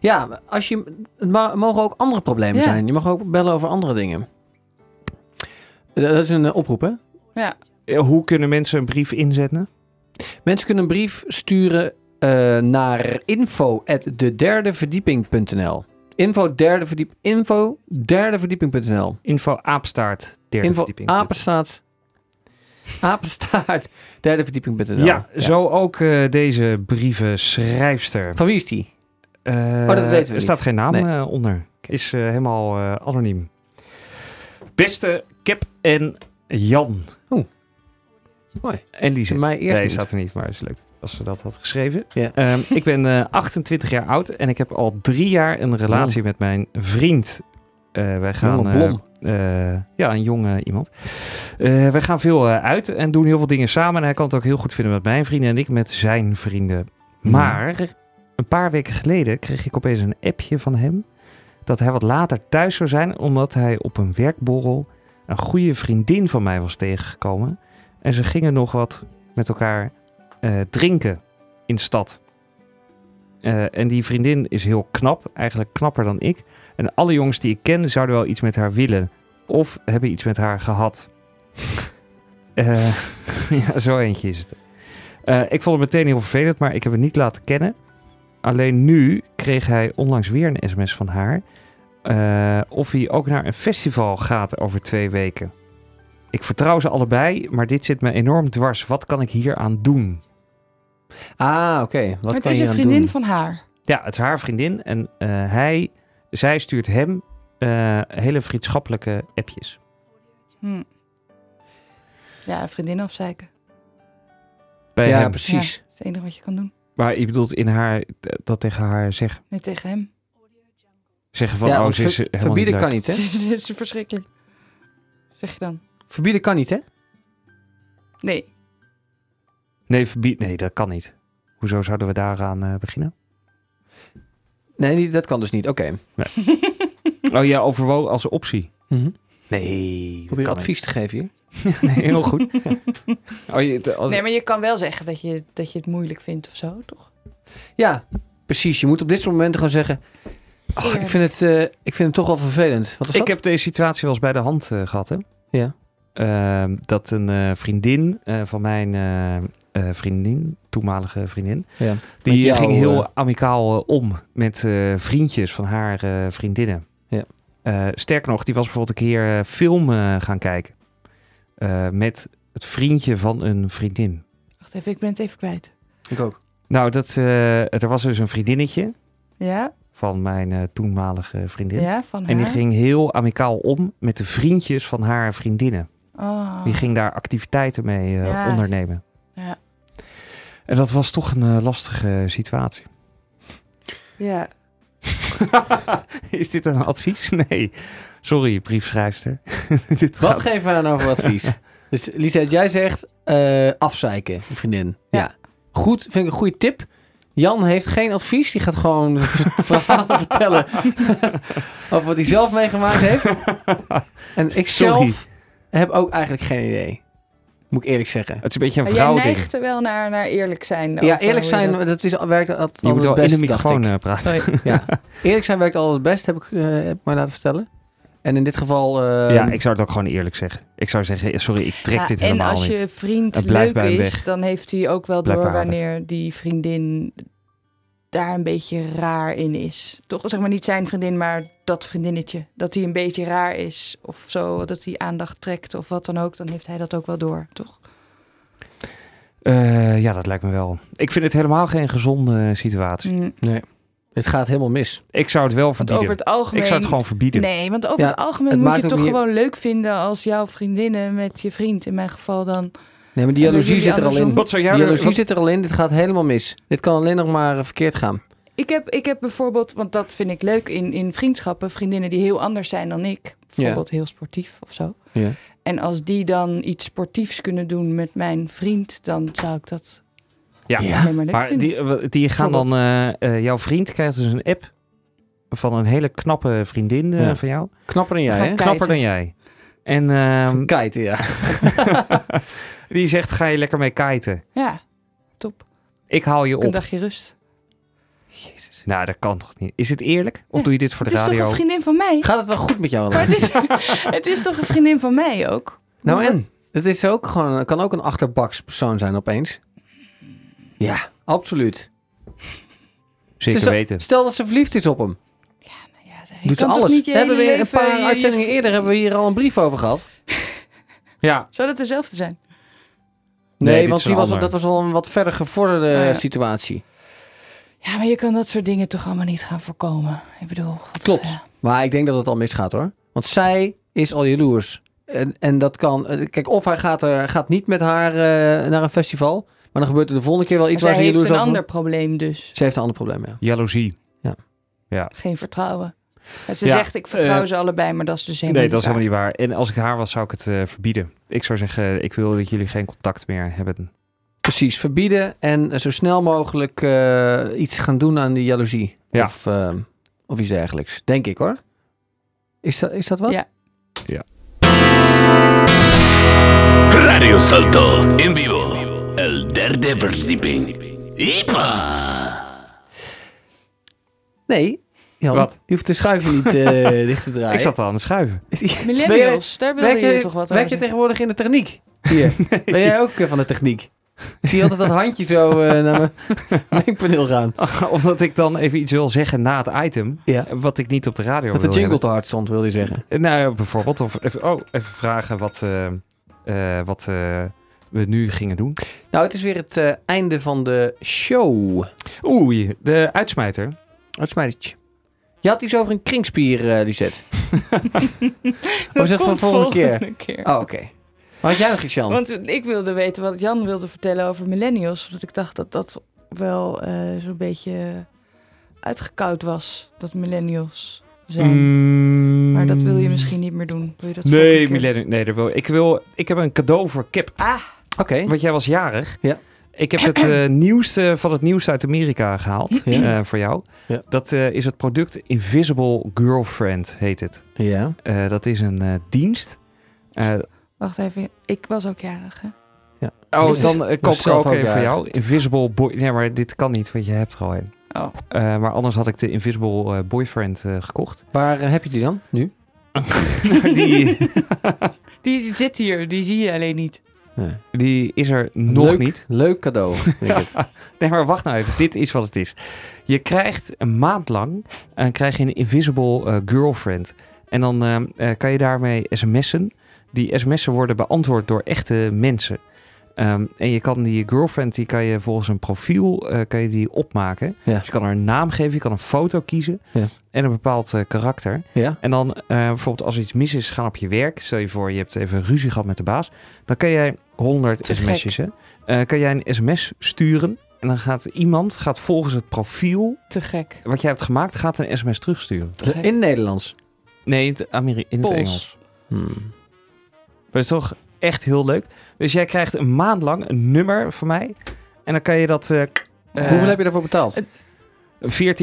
Ja, als je, het mogen ook andere problemen Ja. zijn. Je mag ook bellen over andere dingen. Eh, Dat is een eh, oproep, hè? Eh, Hoe kunnen mensen een brief inzetten? Mensen kunnen een brief sturen eh, naar info@dederdeverdieping.nl. Info derde verdiep info derdeverdieping.nl. Info aapstaart, derde Info verdieping. apenstaart apenstaart derdeverdieping.nl. Ja, zo ook eh, deze brievenschrijfster. Van wie is die? Eh, Oh, dat weten we Er staat geen naam Nee. eh, onder. Is eh, helemaal anoniem. Beste Kep en Jan. Oeh. Mooi. En die zit. Mij eerst Nee, staat er niet, maar is leuk als ze dat had geschreven. Ehm, ik ben eh, 28 jaar oud en ik heb al drie jaar een relatie met mijn vriend. Eh, wij gaan. Ja, een jonge iemand. Wij gaan veel uit en doen heel veel dingen samen. En hij kan het ook heel goed vinden met mijn vrienden en ik met zijn vrienden. Hmm. Maar een paar weken geleden kreeg ik opeens een appje van hem. Dat hij wat later thuis zou zijn, omdat hij op een werkborrel een goede vriendin van mij was tegengekomen. En ze gingen nog wat met elkaar eh, drinken in de stad. Eh, en die vriendin is heel knap, eigenlijk knapper dan ik. En alle jongens die ik ken zouden wel iets met haar willen. Of hebben iets met haar gehad. Eh, ja, zo eentje is het. Ik vond het meteen heel vervelend, maar ik heb het niet laten kennen. Alleen nu kreeg hij onlangs weer een sms van haar. eh, of hij ook naar een festival gaat over twee weken. Ik vertrouw ze allebei, maar dit zit me enorm dwars. Wat kan ik hier aan doen? Ah, oké. Wat Maar het kan is een vriendin doen? van haar. Ja, het is haar vriendin en eh, hij, zij stuurt hem eh, hele vriendschappelijke appjes. Hm. Ja, een vriendin afzeiken. Bij Ja, hem. precies. Ja, dat is het enige wat je kan doen. Maar je bedoelt in haar, dat tegen haar zeggen. Niet tegen hem. Zeggen van, Ja, oh, ze is ver- helemaal verbieden niet kan niet, hè? Dat is verschrikkelijk. Zeg je dan? Verbieden kan niet, hè? Nee. Nee, verbied, nee, dat kan niet. Hoezo zouden we daaraan eh, beginnen? Nee, dat kan dus niet. Oké. Oh ja, overwogen als optie. Mhm. Nee, Probeer kan advies te geven hier. Nee, heel goed. Oh, je, het- als- Nee, maar je kan wel zeggen dat je, dat je het moeilijk vindt of zo, toch? Ja, precies. Je moet op dit soort momenten gewoon zeggen... "Oh, ik, vind het, eh, ik vind het toch wel vervelend. Wat is ik dat? heb deze situatie wel eens bij de hand eh, gehad, hè? Ja. Ehm, dat een eh, vriendin eh, van mijn eh, eh, vriendin, toenmalige vriendin, Ja. Die jou, ging heel amicaal om met eh, vriendjes van haar eh, vriendinnen. Ja. Eh, sterker nog, die was bijvoorbeeld een keer eh, film eh, gaan kijken. Eh, met het vriendje van een vriendin. Wacht even, ik ben het even kwijt. Ik ook. Nou, dat, eh, er was dus een vriendinnetje Ja, van mijn eh, toenmalige vriendin. ja van haar. En die ging heel amicaal om met de vriendjes van haar vriendinnen. Oh. Die ging daar activiteiten mee eh, Ja. ondernemen. Ja. En dat was toch een lastige situatie. Ja, Is dit een advies? Nee. Sorry, briefschrijfster. dit Wat gaat- geven we aan over advies? dus Lisette, jij zegt eh, afzeiken, vriendin. Ja. Ja. Goed, vind ik een goede tip. Jan heeft geen advies. Die gaat gewoon verhalen vertellen over wat hij zelf meegemaakt heeft. En ik zelf heb ook eigenlijk geen idee. Moet ik eerlijk zeggen. Het is een beetje een maar jij neigt er wel naar, naar eerlijk zijn. Ja, eerlijk je zijn, dat- dat, is, werkt al- altijd Je moet wel het best, in de microfoon eh, praten. Ja. Eerlijk zijn werkt altijd het best, heb ik, eh, heb mij laten vertellen. En in dit geval... eh, ja, ik zou het ook gewoon eerlijk zeggen. Ik zou zeggen, sorry, ik trek Ja, dit en helemaal als niet. je vriend Het blijft leuk is, weg. dan heeft hij ook wel door wanneer die vriendin daar een beetje raar in is. Toch, zeg maar niet zijn vriendin, maar dat vriendinnetje. Dat hij een beetje raar is of zo, dat hij aandacht trekt of wat dan ook. Dan heeft hij dat ook wel door, toch? Eh, ja, dat lijkt me wel. Ik vind het helemaal geen gezonde situatie. Mm. Nee, het gaat helemaal mis. Ik zou het wel Want verbieden. over het algemeen... Ik zou het gewoon verbieden. Nee, want over Ja, het algemeen het moet je het toch niet- gewoon leuk vinden als jouw vriendinnen met je vriend, in mijn geval dan. Nee, maar die jaloezie zit er al in. Wat zou jij Die willen- jaloezie wat- zit er al in. Dit gaat helemaal mis. Dit kan alleen nog maar eh, verkeerd gaan. Ik heb, ik heb bijvoorbeeld, want dat vind ik leuk in, in vriendschappen, vriendinnen die heel anders zijn dan ik. Bijvoorbeeld heel sportief of zo. Ja. En als die dan iets sportiefs kunnen doen met mijn vriend, dan zou ik dat Ja, Ja. maar maar die, eh, die gaan dan... eh, jouw vriend krijgt dus een app van een hele knappe vriendin eh, Ja. van jou. Knapper dan jij, hè? Knapper dan jij. En ehm, Kiten, ja. die zegt, ga je lekker mee kiten. Ja, top. Ik haal je Ook een op. dagje rust. Nou, dat kan toch niet? Is het eerlijk? Of Ja. doe je dit voor Het de is toch radio? een vriendin van mij? Gaat het wel goed met jou? Maar het is, het is toch een vriendin van mij ook? Nou en? Het is ook gewoon, kan ook een achterbaks persoon zijn opeens. Ja, absoluut. Zeker Ze- weten. Stel dat ze verliefd is op hem. Ja, zeg, je Doet ze toch alles. niet hebben we een paar je- je- uitzendingen eerder hebben we hier al een brief over gehad. Ja, Zou dat dezelfde zijn? Nee, want die een was, ander. dat was al een wat verder gevorderde Ah, ja. situatie. Ja, maar je kan dat soort dingen toch allemaal niet gaan voorkomen. Ik bedoel, god, Klopt. ja. Maar ik denk dat het al misgaat hoor. Want zij is al jaloers. En, en dat kan... eh, Kijk, of hij gaat, er, gaat niet met haar eh, naar een festival. Maar dan gebeurt er de volgende keer wel iets waar ze heeft jaloers een over... ander probleem dus. Ze heeft een ander probleem, ja. jaloezie. Geen vertrouwen. Ja, ze Ja, zegt, ik vertrouw eh, ze allebei, maar dat is dus helemaal Nee, dat is niet helemaal niet waar. En als ik haar was, zou ik het eh, verbieden. Ik zou zeggen, ik wil dat jullie geen contact meer hebben. Precies, verbieden en eh, zo snel mogelijk eh, iets gaan doen aan die jaloezie. Ja. Of, eh, of iets dergelijks. Denk ik hoor. Is dat, is dat wat? Ja. Radio Salto en vivo. El derde verdieping. Ipa. Nee. Jan, Wat? Je hoeft de schuiven niet eh, dicht te draaien. Ik zat al aan het schuiven. Millennials, daar wilde Werk je je, toch wat werk je tegenwoordig in de techniek? Hier. Ben jij ook eh, van de techniek? Ik zie altijd dat handje zo eh, naar mijn mengpaneel gaan. Omdat ik dan even iets wil zeggen na het item. Ja. Wat ik niet op de radio Dat de jingle te hard stond, wil je zeggen. Nou ja, bijvoorbeeld. Of even, oh, even vragen wat, eh, eh, wat eh, we nu gingen doen. Nou, het is weer het einde van de show. Oei, de uitsmijter. Uitsmijtertje. Je had iets over een kringspier, eh Lisette. Dat is dat voor de volgende keer? Oh, oké. Maar had jij nog iets, Jan? Want ik wilde weten wat Jan wilde vertellen over millennials. Want ik dacht dat dat wel eh, zo'n beetje uitgekoud was. Dat millennials zijn. Mm. Maar dat wil je misschien niet meer doen. Wil je dat Nee, keer? millennium. Nee, dat wil ik. Wil, ik heb een cadeau voor Kip. Ah, Oké. Want jij was jarig. Ja. Ik heb het eh, nieuwste van het nieuws uit Amerika gehaald Ja. eh, voor jou. Ja. Dat eh, is het product Invisible Girlfriend, heet het. Ja. Eh, dat is een eh, dienst. Eh, wacht even. Ik was ook jarig, hè? oh, Is- dan eh, koop ik ook een voor jou. Invisible Boy... Nee, maar dit kan niet, want je hebt er al een. Oh. Eh, maar anders had ik de Invisible eh, Boyfriend eh, gekocht. Waar eh, heb je die dan, nu? die, Die zit hier, die zie je alleen niet. Nee. die is er nog Leuk, niet. Leuk cadeau, het. Nee, maar wacht nou even. Dit is wat het is. Je krijgt een maand lang en krijg je een Invisible eh, Girlfriend. En dan eh, eh, kan je daarmee sms'en. Die sms'en worden beantwoord door echte mensen. Ehm, en je kan die girlfriend, die kan je volgens een profiel eh, kan je die opmaken. Ja. Dus je kan haar een naam geven, je kan een foto kiezen Ja. en een bepaald eh, karakter. Ja? En dan eh, bijvoorbeeld als er iets mis is, gaan op je werk. Stel je voor, je hebt even ruzie gehad met de baas. Dan kan jij 100 Te sms'jes, hè? Eh, kan jij een sms sturen. En dan gaat iemand, gaat volgens het profiel Te gek. wat jij hebt gemaakt, gaat een sms terugsturen. Te. In het Nederlands. Nee, in het, Ameri in het. Engels. Hmm. Maar dat is toch echt heel leuk. Dus jij krijgt een maand lang een nummer van mij. En dan kan je dat... eh eh, Hoeveel heb je daarvoor betaald? het-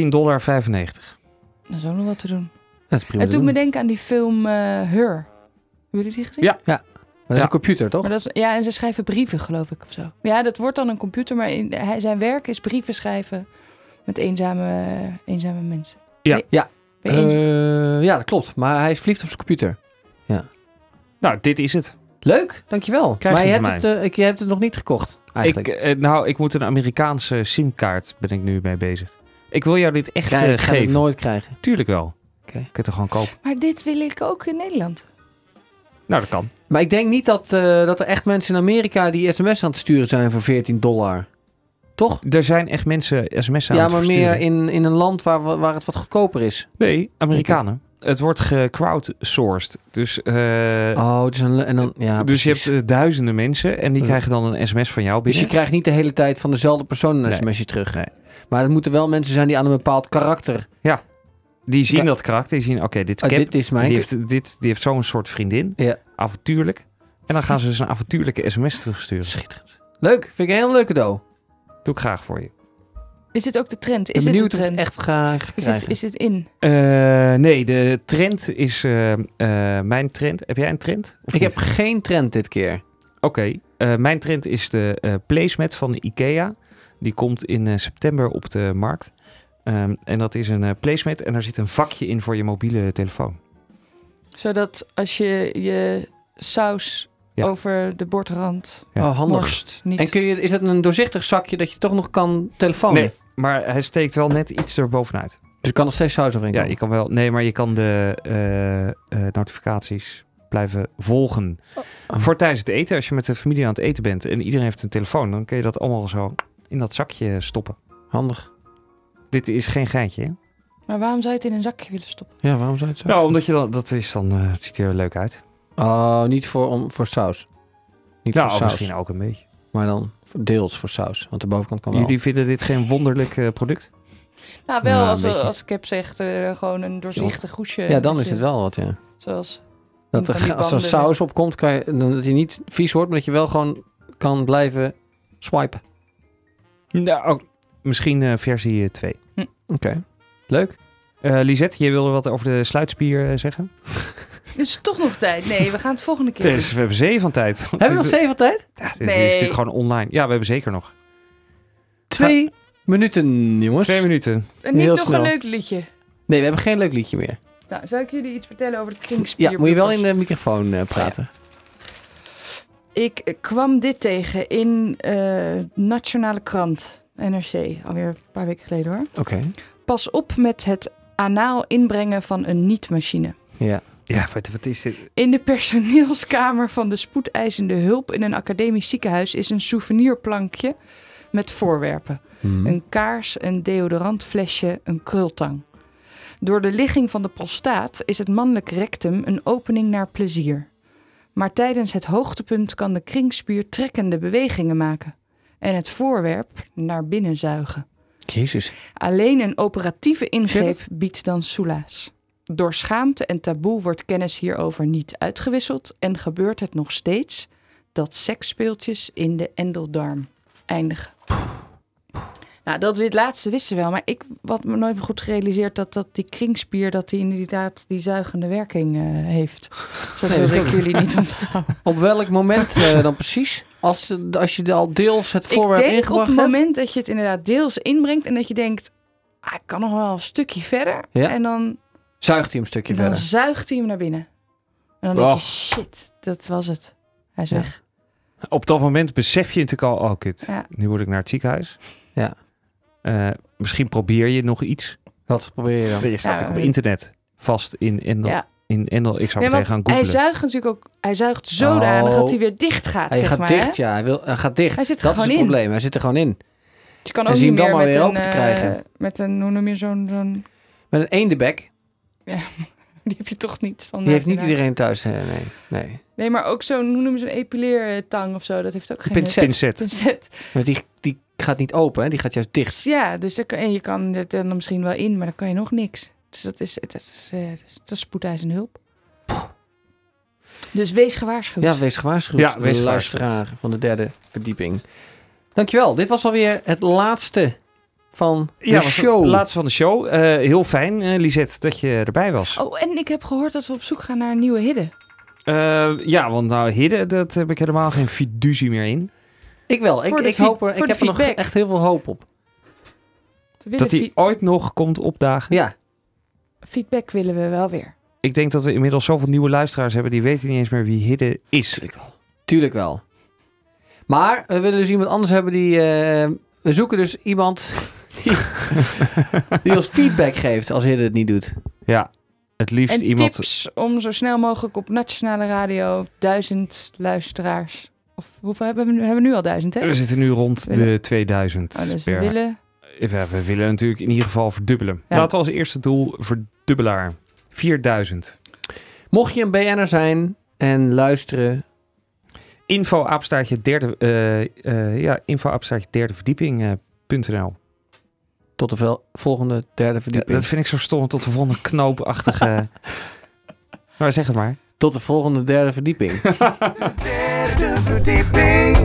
14,95 dollar. Dat is ook nog wat te doen. Dat is prima Het doet me denken aan die film eh Her. Hebben jullie die gezien? Ja. Maar dat is Ja. een computer, toch? Maar dat is, ja, en ze schrijven brieven, geloof ik, of zo. Ja, dat wordt dan een computer, maar in, hij, zijn werk is brieven schrijven met eenzame, eenzame mensen. Ja. Ben- Ja. Eh, ja, dat klopt. Maar hij is verliefd op zijn computer. Nou, dit is het. Leuk, dankjewel. Krijg maar je hebt, het, eh, ik, je hebt het nog niet gekocht, Ik, eigenlijk. eh, nou, ik moet een Amerikaanse simkaart, ben ik nu mee bezig. Ik wil jou dit echt Krijg- eh, ik ga het geven. nooit krijgen. Tuurlijk wel. Oké. Kun je het er gewoon kopen. Maar dit wil ik ook in Nederland. Nou, dat kan. Maar ik denk niet dat, eh, dat er echt mensen in Amerika die sms aan het sturen zijn voor 14 dollar. Toch? Er zijn echt mensen sms'en aan ja, het maar versturen. meer in, in een land waar, waar het wat goedkoper is. Nee, Amerikanen. Het wordt gecrowdsourced. Dus, eh, Oh, dus een, en dan, ja, dus je hebt eh, duizenden mensen en die Ja. krijgen dan een sms van jou Dus binnen. je krijgt niet de hele tijd van dezelfde persoon een Nee. sms'je terug. Maar het moeten wel mensen zijn die aan een bepaald karakter... Die zien Ja. dat karakter, die zien, oké, dit Oh, cap, dit is mijn... die heeft, dit, die heeft zo'n soort vriendin. Ja. Avontuurlijk. En dan gaan ze dus een avontuurlijke sms terugsturen. Schitterend. Leuk, vind ik een heel leuk cadeau. Doe ik graag voor je. Is dit ook de trend? Ik ben Is dit de benieuwd ik trend? het echt ga is, dit in? Eh, nee, de trend is eh, eh, mijn trend. Heb jij een trend? Of Ik niet? heb geen trend dit keer. Oké, eh, mijn trend is de eh placemat van de IKEA. Die komt in eh, september op de markt. Ehm, en dat is een placemat en daar zit een vakje in voor je mobiele telefoon. Zodat als je je saus Ja. over de bordrand Ja. Oh, handig. morst, niet... En kun je, is het een doorzichtig zakje dat je toch nog kan telefonen? Nee, maar hij steekt wel net iets erbovenuit. Dus je kan nog steeds saus overheen Ja, je kan wel. Nee, maar je kan de eh, eh, notificaties blijven volgen. Oh. Voor tijdens het eten, als je met de familie aan het eten bent en iedereen heeft een telefoon, dan kun je dat allemaal zo in dat zakje stoppen. Handig. Dit is geen geintje. hè? Maar waarom zou je het in een zakje willen stoppen? Ja, waarom zou je het zo? Nou, omdat je dan, dat is dan, eh, het ziet er leuk uit. Oh, niet voor, om, voor saus. Niet Nou, voor saus. misschien ook een beetje. Maar dan deels voor saus. Want de bovenkant kan wel. Jullie vinden dit geen wonderlijk eh, product? Nou, wel Ja, een als, beetje. als ik heb zegt eh, gewoon een doorzichtig goesje. ja, dan is het wel wat, ja. Zoals Dat er, als er saus op komt, kan je, dan dat hij niet vies wordt, maar dat je wel gewoon kan blijven swipen. Nou, ook misschien eh, versie 2. Oké. Leuk. Eh Lisette, jij wilde wat over de sluitspier eh, zeggen? Het is toch nog tijd. Nee, we gaan het volgende keer Dus we hebben zeven van tijd. Hebben we nog zeven tijd? Ja, dit Nee. is natuurlijk gewoon online. Ja, we hebben zeker nog. Twee minuten, jongens. Twee minuten. En niet Heel nog snel. een leuk liedje. Nee, we hebben geen leuk liedje meer. Nou, zal ik jullie iets vertellen over de kringspier? Ja, moet je wel in de microfoon eh, praten. Ik kwam dit tegen in eh, Nationale Krant, NRC, alweer een paar weken geleden hoor. Oké. Pas op met het anaal inbrengen van een niet-machine. Ja. Ja, wat, wat is dit? In de personeelskamer van de spoedeisende hulp in een academisch ziekenhuis is een souvenirplankje met voorwerpen. Hmm. Een kaars, een deodorantflesje, een krultang. Door de ligging van de prostaat is het mannelijk rectum een opening naar plezier. Maar tijdens het hoogtepunt kan de kringspier trekkende bewegingen maken en het voorwerp naar binnen zuigen. Jezus. Alleen een operatieve ingreep biedt dan soelaas. Door schaamte en taboe wordt kennis hierover niet uitgewisseld en gebeurt het nog steeds dat seksspeeltjes in de endeldarm eindigen. Nou, dat dit laatste wisten we wel, maar ik had me nooit goed gerealiseerd dat, dat die kringspier dat die inderdaad die zuigende werking eh, heeft. Zo Nee, wilde dat ik jullie niet onthouden. Op welk moment eh, dan precies? Als, als je al deels het Ik voorwerp denk op het hebt? moment dat je het inderdaad deels inbrengt en dat je denkt, ah, ik kan nog wel een stukje verder. Ja. En dan Zuigt hij een stukje dan verder. zuigt hij hem naar binnen. En dan denk Oh. je, shit, dat was het. Hij is Ja. weg. Op dat moment besef je natuurlijk al, oh kut, Ja. nu moet ik naar het ziekenhuis. Ja. Eh, misschien probeer je nog iets. Wat probeer je dan? Je gaat Ja, ook op internet vast in, in, Ja, in Endel. Ik zou Nee, meteen gaan hij googlen. zuigt natuurlijk ook... Hij zuigt zodanig Oh. dat hij weer dicht gaat, Hij zeg gaat maar. dicht, hè? ja. Hij, wil, hij gaat dicht. Hij zit er dat is gewoon het in. probleem. Hij zit er gewoon in. Dus je kan ook niet hem dan meer maar met weer een, open te eh, krijgen. met een, hoe noem je zo'n... zo'n Met een eendebek. die heb je toch niet. Die heeft niet iedereen thuis. eh, nee. nee. Nee, maar ook zo'n, hoe noem je zo'n epileertang of zo. Dat heeft ook geen... Pincet. Pincet. Pincet. Maar die, die gaat niet open, hè? die gaat juist dicht. Ja, dus kan, en je kan er dan misschien wel in, maar dan kan je nog niks. Dus dat is, dat is, eh, dat is, dat is spoedeisende hulp. Dus wees gewaarschuwd. Ja, wees gewaarschuwd. Ja, wees de gewaarschuwd. luisteraar van de derde verdieping. Dankjewel. Dit was alweer het laatste van de Ja, show. laatste van de show. Eh, heel fijn, eh, Lisette, dat je erbij was. Oh, en ik heb gehoord dat we op zoek gaan naar een nieuwe hidden. Eh, ja, want nou, Hidde, dat heb ik helemaal geen fiducie meer in. Ik wel. Ik, ik, hoop er, ik heb er nog echt heel veel hoop op. Dat hij ooit nog komt opdagen. Ja, feedback willen we wel weer. Ik denk dat we inmiddels zoveel nieuwe luisteraars hebben, die weten niet eens meer wie Hidde is. tuurlijk wel. Maar we willen dus iemand anders hebben die... eh, we zoeken dus iemand die, die ons feedback geeft als hij het niet doet. Ja, het liefst En iemand... tips om zo snel mogelijk op nationale radio duizend luisteraars. Of hoeveel hebben we, nu- hebben we nu al duizend, hè? We zitten nu rond Willen- de 2000 Oh, dus we willen... Ja, we willen natuurlijk in ieder geval verdubbelen. Ja. Laten we als eerste doel verdubbelaar. 4000. Mocht je een BN'er zijn en luisteren... Info derde, eh, eh, ja, info derde verdieping eh, .nl tot de volgende derde verdieping. Dat vind ik zo stom, tot de volgende knoopachtige... maar zeg het maar. Tot de volgende derde verdieping. de derde verdieping.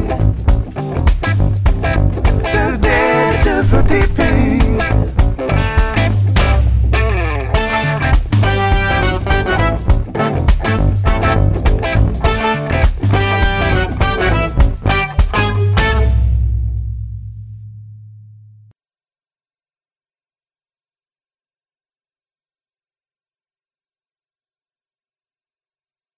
De derde verdieping.